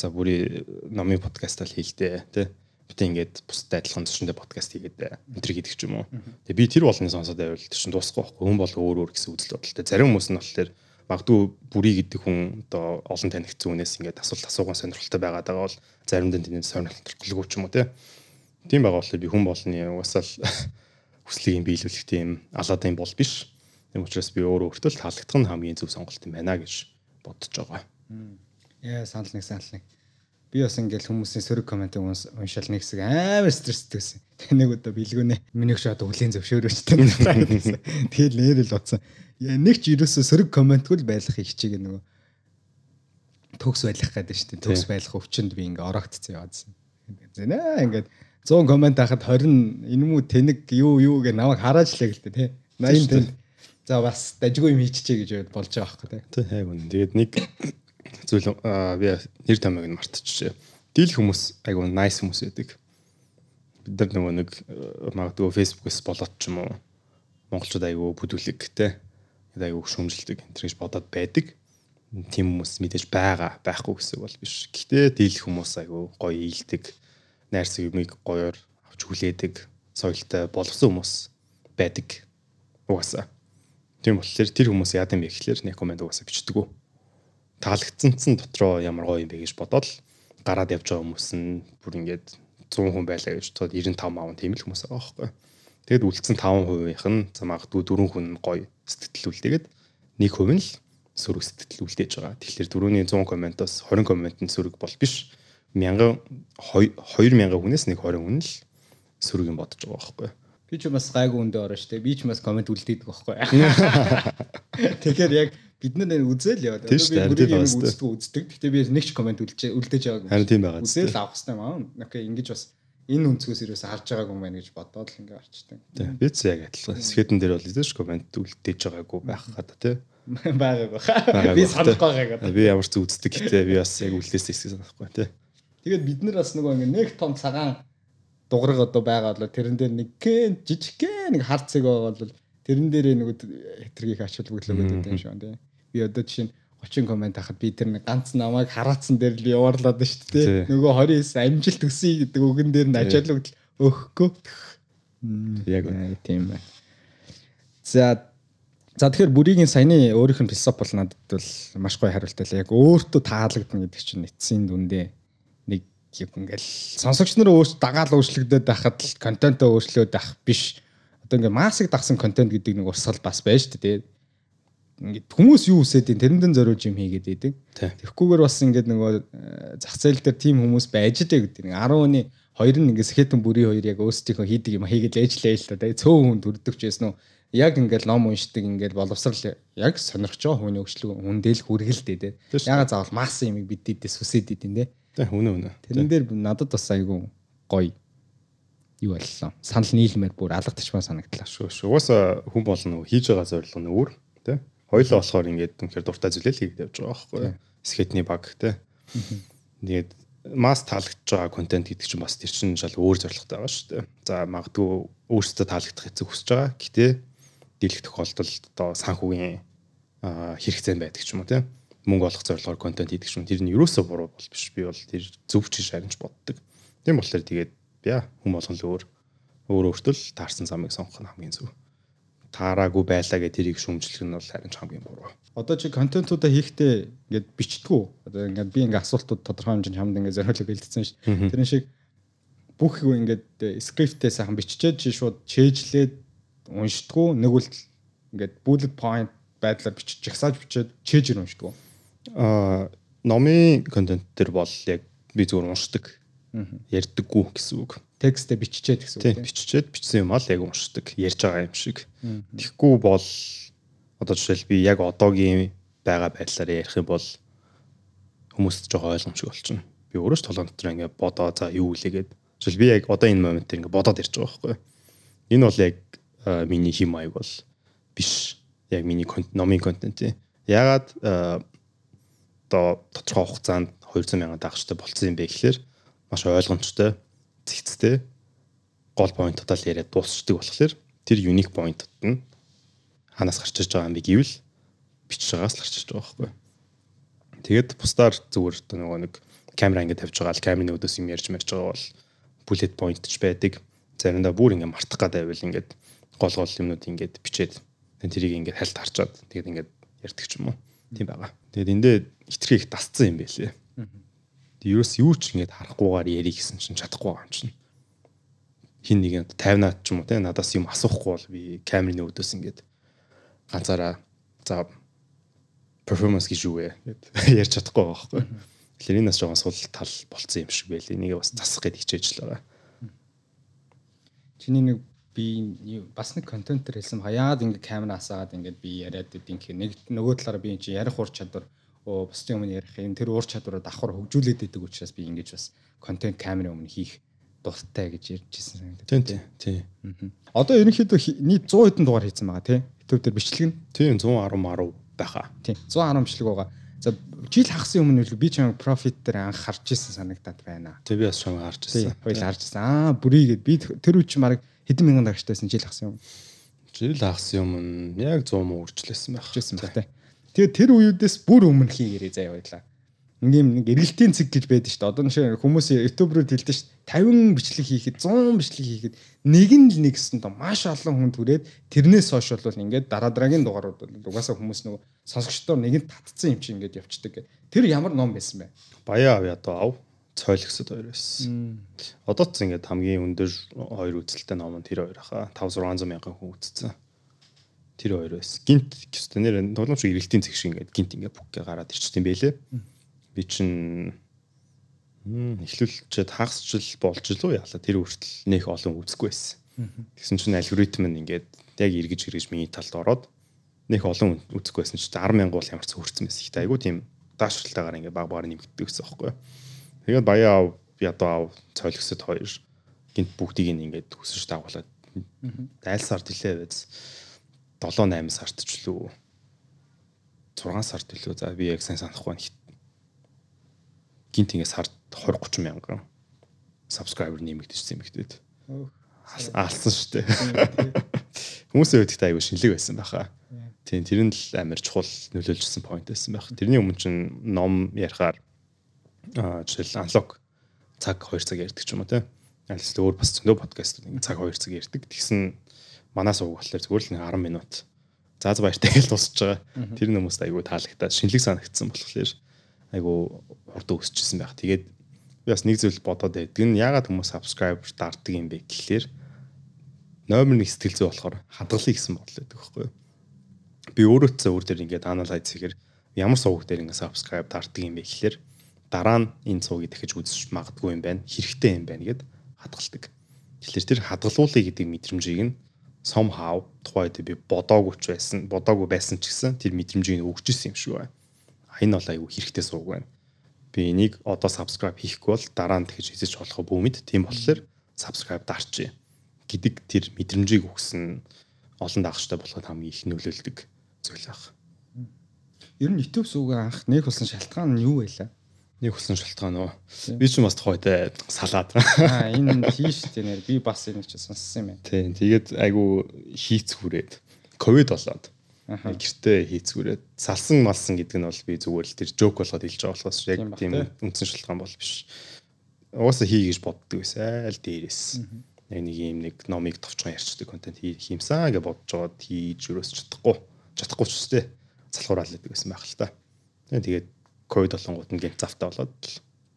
За бүрий номын подкаст л хийлдэ тий. Бид ингээд бусдад адилхан зочиндээ подкаст хийгээд энэ төр гэдэг ч юм уу. Тэгээ би тэр болгоны сонсоод байвал тэр чинь дуусахгүй байхгүй. Хүн бол өөр өөр гэсэн үзэл бодолтой. Зарим хүмүүс нь болохоор магадгүй бүрий гэдэг хүн одоо олон танигдсан хүнээс ингээд асуулт асуугаан сонирхолтой байгаад байгаа бол заримдаа тэнд сонирхолтой ч юм уу тий Тийм байгаа болохоор би хүн болны угаасаа л хүслийг биелүүлэх тийм алаадын бол биш. Тийм учраас би өөрөө өөртөө таалагдах нь хамгийн зөв сонголт юм байна гэж бодож байгаа. Яа санал нэг санал нэг. Би бас ингээл хүмүүсийн сөрөг комментиг уншаал нэг хэсэг амар стресстэй байсан. Тэг нэг удаа билгүүнэ. Миний шууд өглөө зөвшөөрөөчтэй. Тэгэл нэрэл утсан. Нэг ч ерөөсө сөрөг комментгүй л байлах хичээг нөгөө төгс байлах гэдэг шүү дээ. Төгс байлах өвчөнд би ингээ ороогдсон яваадсан. Зэнэ ингээд 100 комент хахад 20 энэ мүү тэнэг юу юу гэ намайг харааж лээ гэлтэй тий. 80 тэн. За бас дажгүй юм хийчихэ гэж болж байгаа байхгүй тий. Тий хайг үн. Тэгээд нэг зүйл би нэр томьёог нь мартчихжээ. Дийл хүмүүс айгу nice хүмүүс байдаг. Бид нар нөгөө нэг магадгүй Facebook-с болоод ч юм уу монголчууд айгу бүдүүлэг тий. Айгу шөмжилдэг энэ гэж бодоод байдаг. Тим хүмүүс мэдээж байгаа байхгүй гэсэн бол биш. Гэхдээ дийл хүмүүс айгу гоё ийдэг найрс юмыг гоёор авч хүлээдэг соёлтой болгосон хүмүүс байдаг. Угаасаа. Тийм болохоор тэр хүмүүс яа гэм бэ гэхлээр нэг комент угаасаа бичдэг. Таалагдсанцсан дотроо ямар гоё юм бэ гэж бодоод гараад явж байгаа хүмүүс нь бүр ингээд 100 хүн байлаа гэж тод 95 аав тийм л хүмүүс байгаа байхгүй. Тэгэд үлдсэн 5%-ийнх нь за магадгүй 4 хүн гоё сэтгэл үлдээгээд 1% нь л сөрөг сэтгэл үлдээж байгаа. Тэгэхээр дөрөвний 100 комментоос 20 коммент нь сөрөг бол биш. 1000 2000 хүнээс нэг 20 хүн л сөрөг юм бодож байгаа байхгүй. Би ч бас гайгүй үндэ орно дээ. Би ч бас коммент үлдээдэг байхгүй. Тэгэхээр яг бид нар үзэл яваад би бүрийг юм үздэг үздэг. Гэтэ би нэг ч коммент үлдээж үлдээж байгааг. Харин тийм байгаа. Үзэл авах хэрэгтэй маа. Окей, ингэж бас энэ өнцгөөс ирээс харж байгааг юм байна гэж бодоод л ингэ арчтай. Тийм. Би ч яг адилхан. Скетэн дээр бол үзэж коммент үлдээж байгаагүй байх хата тий. Байгаагүй. Би санахгүй байгаа. Би ямар ч үздэг гэтээ би бас яг үлдээсэй гэсэн санахгүй тий. Тэгээд бид нар бас нөгөө ингэ нэг том цагаан дугараг одоо байгаа бол тэрэн дээр нэг жижигхэн нэг харцэг байгаа бол тэрэн дээр нэг хэтэргийг ачаал бүглөө гэдэг юм шиг байна тий би одоо жишээ нь 30 комент хахад би тэр нэг ганц намайг хараацсан дээр л яваарлаад байна шүү дээ. Нөгөө 29 амжилт төсөй гэдэг үгэн дээр нь ачаалал өгөхгүй. Яг тийм байна. За За тэгэхээр бүрийн саяны өөрийнх нь философи бол надад бол маш гоё хариулт байлаа. Яг өөртөө таалагдана гэдэг чинь эцсийн дүндээ нэг юм ингээл сонсогч нар өөрт дагаал өөрчлөгдөд байхад л контентоо өөрчлөөд байх биш. Одоо ингээ массыг дагсан контент гэдэг нэг урсгал бас байж шүү дээ ингээд хүмүүс юу үсээд ин тэрэндэн зориулж юм хийгээд идэг. Тэгэхгүйгээр бас ингээд нөгөө э, зах зээл дээр тийм хүмүүс байж дээ гэдэг. Нэг 10-ны хоёр нь ингээд сэхэтэн бүрийн хоёр яг өөрсдийнхөө хийдэг юм хийгээд ээжлээ л та. Цөөн хүн төрдөг ч байсан уу. Яг ингээд ном уншдаг ингээд боловсрал яг сонирхож байгаа хүний өгчлөг хүндэл хүргэлтэй те. Яга заавал масс юм бид дэдээс үсээд идэв те. Тэ үнэ үнэ. Тэрэн дээр надад бас айгүй гоё юу боллоо. Санал нийлмээр бүр алгадчихмаа санагдлаа. Шүү шүү. Угаасаа хүн болно хийж байгаа зорилго нь өөр тий Хоёлоо болохоор ингээд үнэхээр дуртай зүйлээ л хийгээд явж байгаа байхгүй юу? Скетний баг те. Тэгээд масс таалагдж байгаа контент гэдэг чинь бас тэр чинь шал өөр зорилготой байгаа шүү дээ. За магадгүй өөрсдөө таалагдах эцэг хүсэж байгаа. Гэтэ дийлэх тохиолдолд одоо санхүүгийн хэрэгцээ байдаг ч юм уу те. Мөнгө олох зорилгоор контент хийдэг ч юм. Тэр нь юусоо буруу бол биш. Би бол тэр зөв чиш харинч боддог. Тийм болохоор тэгээд яа хүм болгон л өөр өөр өөртөө л таарсан замыг сонгох нь хамгийн зөв таараагүй байлаа гэх тэрийг шүмжлэх нь бол харин хамгийн буруу. Одоо чи контентуудаа хийхдээ ингээд бичдэггүй. Одоо ингээд би ингээд асуултууд тодорхой хэмжээнд хамд ингээд зориулж бэлдсэн ш. Тэрэн шиг бүх юу ингээд скриптээ сайхан биччихээд чи шууд чэйжлээд уншдаггүй. Нэг үл ингээд bullet point байдлаар бичиж жагсааж бичээд чэйжэр уншдаггүй. Аа номын контент төр бол яг би зүгээр уншдаг. Ярьдаггүй гэсэн үг текстээ биччихээд гэсэн үг тийм биччихээд бичсэн юм аа л яг уншдаг ярьж байгаа юм шиг. Тэгэхгүй бол одоо жишээл би яг одоогийн байгаа байдлаар ярих юм бол хүмүүст жоо ойлгомжгүй болчихно. Би өөрөө ч толгойн дотор ингээ бодоо за юу үлээгээд жишээл би яг одоо энэ момент ингээ бодоод ярьж байгаа байхгүй. Энэ бол яг миний хим маяг бол биш. Яг миний номын контент тийм. Ягаад одоо тодорхой хугацаанд 200 сая дагчтай болцсон юм бэ гэхээр маш ойлгомжтой цэгцтэй гол поинтуудаа л яриад дуусчдаг болохоор тэр unique point нь ханаас гарч иж байгаа юм би гэвэл бичиж байгаас л гарч иж байгаа байхгүй. Тэгээд бусдаар зүгээр нөгөө нэг камера ингэ тавьж байгаа л камерын өдөөс юм ярьж марж байгаа бол bullet point ч байдаг. Заримдаа бүр ингэ мартах гэдэг байвал ингээд гол гол юмнууд ингээд бичээд тэрийг ингээд хальт харчаад тэгээд ингээд ярьдаг ч юм уу. Тийм байгаа. Тэгээд эндээ хитрхи их дасцсан юм байлээ. Ерөөс юу ч ингэж харахгүйгээр ярих гэсэн чинь чадахгүй байгаа юм чинь. Хин нэг 50-аад ч юм уу те надаас юм асуухгүй бол би камерын өөдөөс ингэж ганцаараа за перформанс гэж юу вэ гэд ярьж чадахгүй байгаа байхгүй. Тэгэхээр энэ бас жоохон сул тал болцсон юм шиг байлээ. Энийг бас засах гэж хичээж л байгаа. Чиний нэг би бас нэг контентер хэлсэн хаяад ингээ камера асаагаад ингээд би яриад идэв гэхээр нэг нөгөө талаараа би энэ чинь ярих ур чадвар бусдын өмнө ярих юм тэр уур чадвараа давхар хөгжүүлээд байдаг учраас би ингэж бас контент камерын өмнө хийх дуртай гэж ярьж ирсэн санагдав. Тийм тийм. Тийм. Одоо ерөнхийдөө нийт 100 хэдэн дугаар хийсэн байгаа тий. YouTube дээр бичлэг нь. Тийм 110 10 байхаа. Тийм 110 бичлэг байгаа. За жил хагасан өмнө би чам профит дээр анх харж ирсэн санагдаад байна. Тэг би бас чам харж ирсэн. Хоёул харж ирсэн. Аа бүрийгээд би тэр үе чи мараг хэдэн мянган дагчтайсэн жил хагасан юм. Жил хагасан юм яг 100 муу үржлээсэн байх. Үржлээсэн байх тий. Тэгээ тэр үеүдээс бүр өмнө хийгэрээ заяа байлаа. Ингээм нэг эргэлтийн цэг гэж байдаг шүү дээ. Одоо нэг хүмүүс YouTube руу дэлдэж шүү дээ. 50 бичлэг хийхэд 100 бичлэг хийхэд нэг нь л нэгсэн то маш олон хүн түрээд тэрнээс хойш бол ингээд дараа дараагийн дугаарууд бол угаасаа хүмүүс нөгөө сонсогчдоор нэг нь татцсан юм чи ингээд явцдаг. Тэр ямар ном байсан бэ? Баяа авъя одоо ав. цойлогсод хоёр байсан. Одоо ч ингээд хамгийн өндөр хоёр үзэлтэй ном нь тэр хоёр хаа 5 600 мянган хүн үзсэн. Тэр хоёр байсан. Гинт гэвч нэр тоглоомч ирэлтийн зэг шиг ингээд гинт ингээд бүкгээ гараад ирчихсэн байлээ. Би чинь эхлүүлчихэд хагасчл болж илүү яалаа тэр хүртэл нэх олон үзэхгүй байсан. Тэгсэн чинь алгоритм нь ингээд яг эргэж эргэж миний талд ороод нэх олон үзэхгүй байсан чинь 10 мянга бол ямар ч хөрцөн байсан. Ихтэй айгу тийм даашралтайгаар ингээд баг багаар нэмэгддэг гэсэн байхгүй. Тэгээд баяа ав ядуу ав цойлгсод хоёр гинт бүгдийг ингээд хүсэж дагуулад айл сард илээ байз 7 8 сард ч лүү 6 сард илүү за би яг сайн санахгүй байна. Гинт ингээд сард 20 30 мянган subscriber нэмэгдэжсэн юм ихтэй. Алсан шүү дээ. Хүмүүсийн хувьд айгүй шинэлэг байсан байхаа. Тийм тэр нь л амар чухал нөлөөлжсэн point байсан байх. Тэрний өмнө чинь ном ярихаар жишээл анлог цаг 2 цаг ярьдаг ч юм уу те. Алис өөр бас зөндөө подкастууд ингэ цаг 2 цаг ярьдаг. Тэгсэн манаас уг болохоор зүгээр л 10 минут зааз баяртай гэж дуусч байгаа. Тэр хүмүүст айгүй таалагтаад шинэлэг санагдсан болохоор айгүй хурд өсчихсэн байх. Тэгээд би бас нэг зүйл бодоод байдаг нь ягаад хүмүүс subscriber дарддаг юм бэ гэхлээр номер нэг сэтгэл зүй болохоор хадгалъя гэсэн бодол байдаг байхгүй юу. Би өөрөө ч өөр дээр ингээд анализ хийхээр ямар сувг дээр ингээд subscribe дарддаг юм бэ гэхлээр дараа нь энэ цуугийг дахиж үзэж магадгүй юм байна. Хэрэгтэй юм байна гэд хадгалдаг. Тэгэхээр тэр хадгалуулъя гэдэг мэдрэмжийг нь somehow тухайд би бодоогүй ч байсан, бодоогүй байсан ч гэсэн тэр мэдрэмжийг өгч ирсэн юм шиг байна. Энэ бол айгүй хэрэгтэй сууг байна. Би энийг одоо subscribe хийхгүй бол дараа нь дахиж хийж болох бүүмэд тийм болохоор subscribe дарчээ гэдэг тэр мэдрэмжийг өгсөн олон дагагчтай болоход хамгийн их нөлөөлдөг зүйл байна. Ер нь YouTube сүүгээ анх нэг болсон шалтгаан нь юу байлаа? Нэг хүсэн шалтгаан уу. Би ч бас тухайд салаад. Аа энэ тийш тийм нэр би бас энэ ч сонссон юм байна. Тийм тэгээд айгу хийцгүүрээд ковид болоод гэртээ хийцгүүрээд салсан малсан гэдэг нь бол би зүгээр л тэр жок болгоод хэлж байгаа болохоос яг тийм үндсэн шалтгаан бол биш. Угаасаа хий гэж боддог байсан аль дээрээс. Яг нэг юм нэг номыг товчхон ярьчдаг контент хийх юмсан гэж бодож жоод хийж өрөөс чадахгүй. Чадахгүй ч үстэй. Залхуурал гэдэг байсан байх л та. Тэгээд ковид болонгууд нь гинт завтаа болоод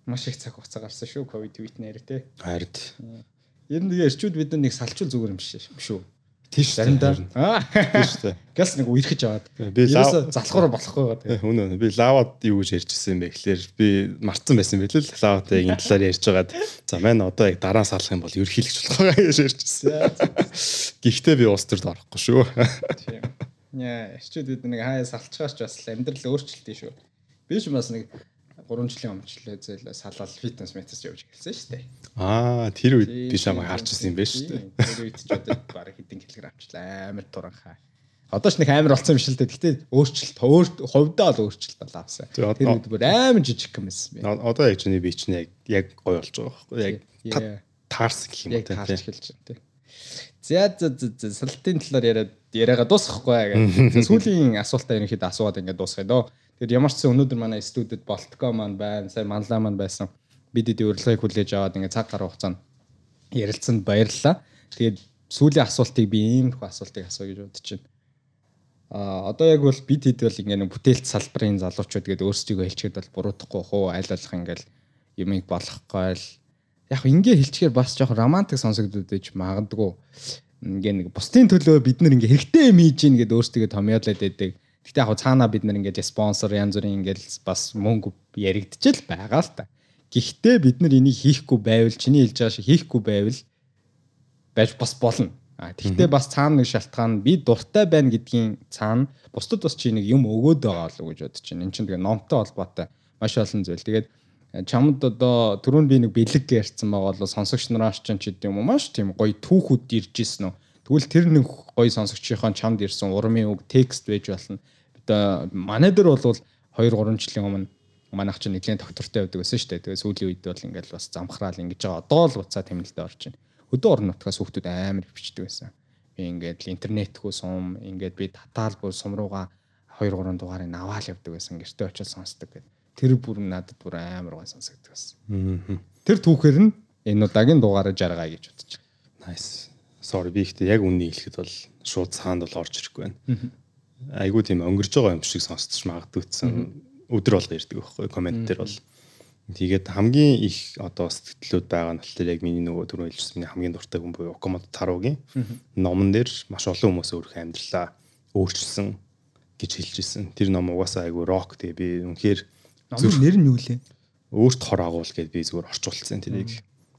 маш их цаг хугацаа гарсан шүү ковид твит нэр тий. Харин. Ер нь тэгээ эрчүүд бид нэг салчул зүгээр юм биш шүү. Тийш заримдаа. Аа. Тийш үү. Гэлс нэг үерхэж аваад. Би лав залхуур болохгүй байгаа. Хүн үү. Би лавад юу гэж ярьжсэн юм бэ гэхлээр би марцсан байсан байл л лаватай энэ талаар ярьж байгаад за маань одоо яг дараа салах юм бол ерхийлэгч болох байгаа гэж ярьжсэн. Гэхдээ би уус төрд орохгүй шүү. Тийм. Яа, эрчүүд бид нэг хаяа салчгаач бас амьдрал өөрчлөлтөө шүү. Би ч бас нэг 3 жилийн өмнө зээл салал фитнес метас явж эхэлсэн шүү дээ. Аа, тэр үед би чамайг харж ирсэн юм байна шүү дээ. Тэр үед ч одоо бараг хэдэн килограмм авчлаа. Амар туранхаа. Одоо ч нэг амар болсон юм шиг л дээ. Гэтэ өөрчлөлт өөр хувьдаа л өөрчлөлт бол авсан. Тэр үед бүр амар жижиг юм байсан. Одоо яг чиний бие чинь яг яг гоё болж байгаа байхгүй яг таарсан гэх юм уу тийм. Таарч эхэлж байна тийм. За за за салтын талаар яриад яриагаа дуусгахгүй. Сүүлийн асуултаа ерөнхийдөө асууад ингээд дуусгая дөө. Тэгэхээр ямар ч сан өнөөдөр манай студид Болтко маань байна, сая Манлаа маань байсан. Бидэд урилгыг хүлээж аваад ингээд цаг гаруй хугацаанд ярилцсанд баярлалаа. Тэгээд сүүлийн асуултыг би ийм их асуултыг асууя гэж бодож байна. А одоо яг бол бид хэд бол ингээд бүтээлч салбарын залуучууд гэдэг өөрсдийгөө хэлчихэд бол буруудахгүй хуу аль болох ингээд юмыг болгохгүй л яг ингээ хэлчихээр бас жоох романтик сонсогдод байж магадгүй ингээ нэг бусдын төлөө бид нар ингээ хэрэгтэй юм хийж гин гэдээ өөрсдөө томьёолоод байдаг Гэтэ яг цаанаа бид нар ингээд спонсор янз бүрийн ингээд бас мөнгө яригдчихэл байгаа л та. Гэхдээ бид нар энийг хийхгүй байвал чиний хэлж байгаа шиг хийхгүй байвал байж бас болно. А тэгтээ бас цаана нэг шалтгаан би дуртай байна гэдгийн цаана бусдад бас чи нэг юм өгөөд байгаа болов гэж бодож байна. Энд чинь тэгээ номтой холбоотой маш олон зүйл. Тэгээд э, чамд одоо түрүүн би нэг бэлэг ярьсан байгаа бол сонсогч нараас ч ч гэдэм юм маш тийм гоё түүхүүд ирж исэн үү. Тэгвэл тэр нэг гоё сонсогчийн чамд ирсэн урмын үг текст байж болно одоо манай дээр бол 2 3 жилийн өмнө манайх чинь нэгэн доктортой байдаг байсан шүү дээ. Тэгээ сүүлийн үед бол ингээл бас замхраал ингэж байгаа. Одоо л буцаа тэмнэлтэд орж байна. Өдөө орон нутгаас хүүхдүүд амар бичдэг байсан. Би ингээд интернетгүй сум ингээд би татаал бүр сум руугаа 2 3 дугаарыг аваал явдаг байсан. Гэртээ очиж сонсдог гэдэг. Тэр бүр надад бүр амар гой сонсогддог байсан. Тэр түүхээр нь энэ удаагийн дугаараа жаргая гэж байна. Nice. Sorry би ихтэй яг үннийг хэлэхэд бол шууд цаанд бол орж ирэхгүй байна айгүй тийм өнгөрж байгаа юм шиг сонсчих магадгүй гэсэн өдөр болго ирдэг байхгүй комент дээр бол Тэгээд хамгийн их одоо сэтгэлдлүүд байгаа нь болохоор яг миний нөгөө түрүү хэлжсэн миний хамгийн дуртай хүн буюу Окамото Таругийн номон дээр маш олон хүмүүс өөрөх амьдралаа өөрчилсөн гэж хэлж ирсэн. Тэр ном угаасаа айгүй рок тэгээ би үнэхээр номын нэр нь юу лээ? Өөрт хор агуул гэдээ би зүгээр орчуулсан тэрийг.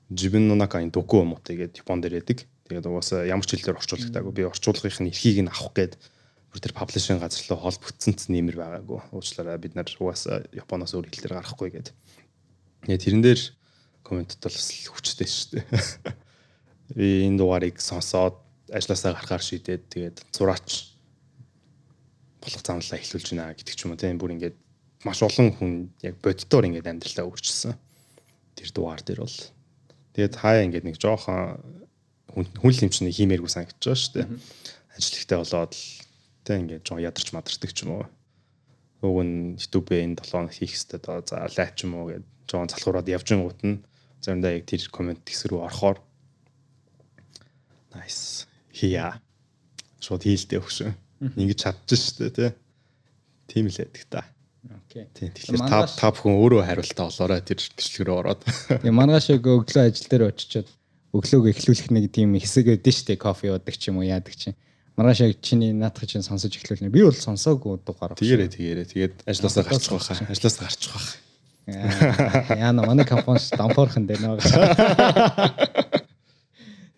Жибэн Нунакаин доку мотой гэдэг Японд ирээдэг. Тэгээд угаасаа ямар ч хэлээр орчуулагдаагүй би орчуулгын эрхийг нь авах гээд бүр тэр паблишинг газар руу холбогдсон ч нэмэр байгаагүй. Уучлаарай бид нар угаасаа Японоос өөр хэл дээр гарахгүй гээд Тэгээ тэрэн дээр комментэд бол бас хүчтэй шүү дээ. Би энэ дугаарыг сонсоод ажилласаа гарахаар шийдээд тэгээд зураач болох замлаа эхлүүлж байна гэдэг ч юм уу тийм бүр ингээд маш олон хүн яг боддоор ингээд амьдралаа өөрчилсөн. Тэр дугаар дээр бол тэгээд хаяа ингээд нэг жоохон хүн лимчний хиймээргүй санагдаж байгаа шүү дээ. Ажил ихтэй болоод тийм ингээд жоо ядарч мадардаг ч юм уу. Уг нь YouTube-ээ энэ 7 хоног хийх хэрэгтэй доо за лайв ч юм уу гэдэг жоон залхуураад явж гингууд нь заримдаа яг тэр комент хэсэг рүү орохоор nice хия шууд хийлдэ өгшөө. Ингэж чадчих шүү дээ тий. Тийм л байдаг та. Окей. Тэгэхээр та та бүхэн өөрөө хариултаа олоорой тэр төслөг рүү ороод. Тийм маргааш өглөө ажил дээр очичоод өглөөг эхлүүлэх нэг тийм хэсэг өгдөн штэ кофе уудаг ч юм уу яадаг чинь маргааш яг чиний наадах чинь сонсож эхлүүлнэ. Би бол сонсоогүй дугаар. Тэгээрээ тэгээрээ. Тэгээд ажлаасаа гарчих واخа. Ажлаасаа гарчих واخ. Яа на манай компаниас дампуурхан дээр нэг.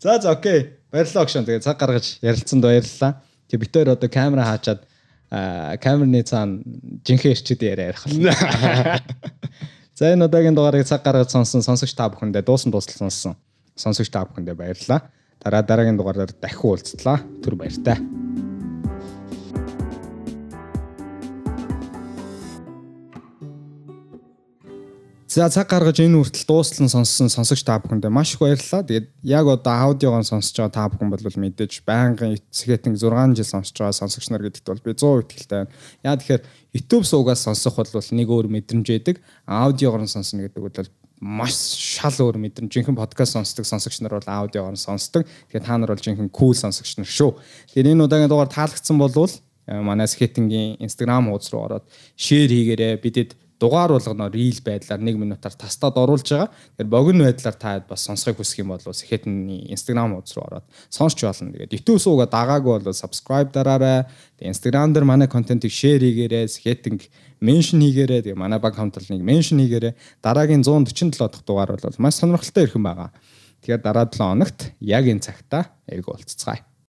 За за окей. Баярлалаа огшон. Тэгээд цаг гаргаж ярилцсанд баярлалаа. Тэг битээр одоо камера хаачаад камерны цаана жинхэнэ ирчүүд яриа ярих болно. За энэ удаагийн дугаарыг цаг гаргаж сонсон сонсогч та бүхэндээ дуусан дуустал сонссон. Сонсогч та бүхэндээ баярлалаа. Дараа дараагийн дугаараар дахин уулзтлаа. Түр баяртай. За цаг гаргаж энэ үртэл дуустал нь сонссон сонсогч та бүхэндээ маш их баярлалаа. Тэгээд яг одоо аудиогоо сонсож байгаа та бүхэн бол мэдээж байнгын эцэгэтэн 6 жил сонсож байгаа сонсогч нар гэдэгт бол би 100% итгэлтэй байна. Яа тэгэхээр YouTube суугаас сонсох бол нэг өөр мэдрэмж байдаг. Аудиогоор нь сонсно гэдэг бол маш шал өөр мэдрэмж. Жинхэнэ подкаст сонсдог сонсогч нар бол аудиогоор сонсдог. Тэгэхээр та нар бол жинхэнэ кул сонсогч нар шүү. Тэгэхээр энэ удаагийн дугаар таалагдсан болвол э, манай скетингийн Instagram хуудас руу ороод шеэр хийгээрэй. Бидэд дугаар болгоно рил байдлаар 1 минутаар тастад оруулж байгаа. Тэгэхээр богино байдлаар та бас сонсохыг хүсэх юм бол Сэхэтний Instagram хуудас руу ороод сонсч болно. Тэгээд YouTube суугаа дагаагүй бол subscribe дараарай. Тэгээд Instagram дээр манай контентыг share хийгээрэй. Сэхэтинг меншн хийгээрэй. Тэгээд манай баг хамтлагыг меншн хийгээрэй. Дараагийн 147 дахь дугаар бол маш сонирхолтой ирхэн байгаа. Тэгэхээр дараа 7 хоногт яг энэ цагта эрг уулзцгаая.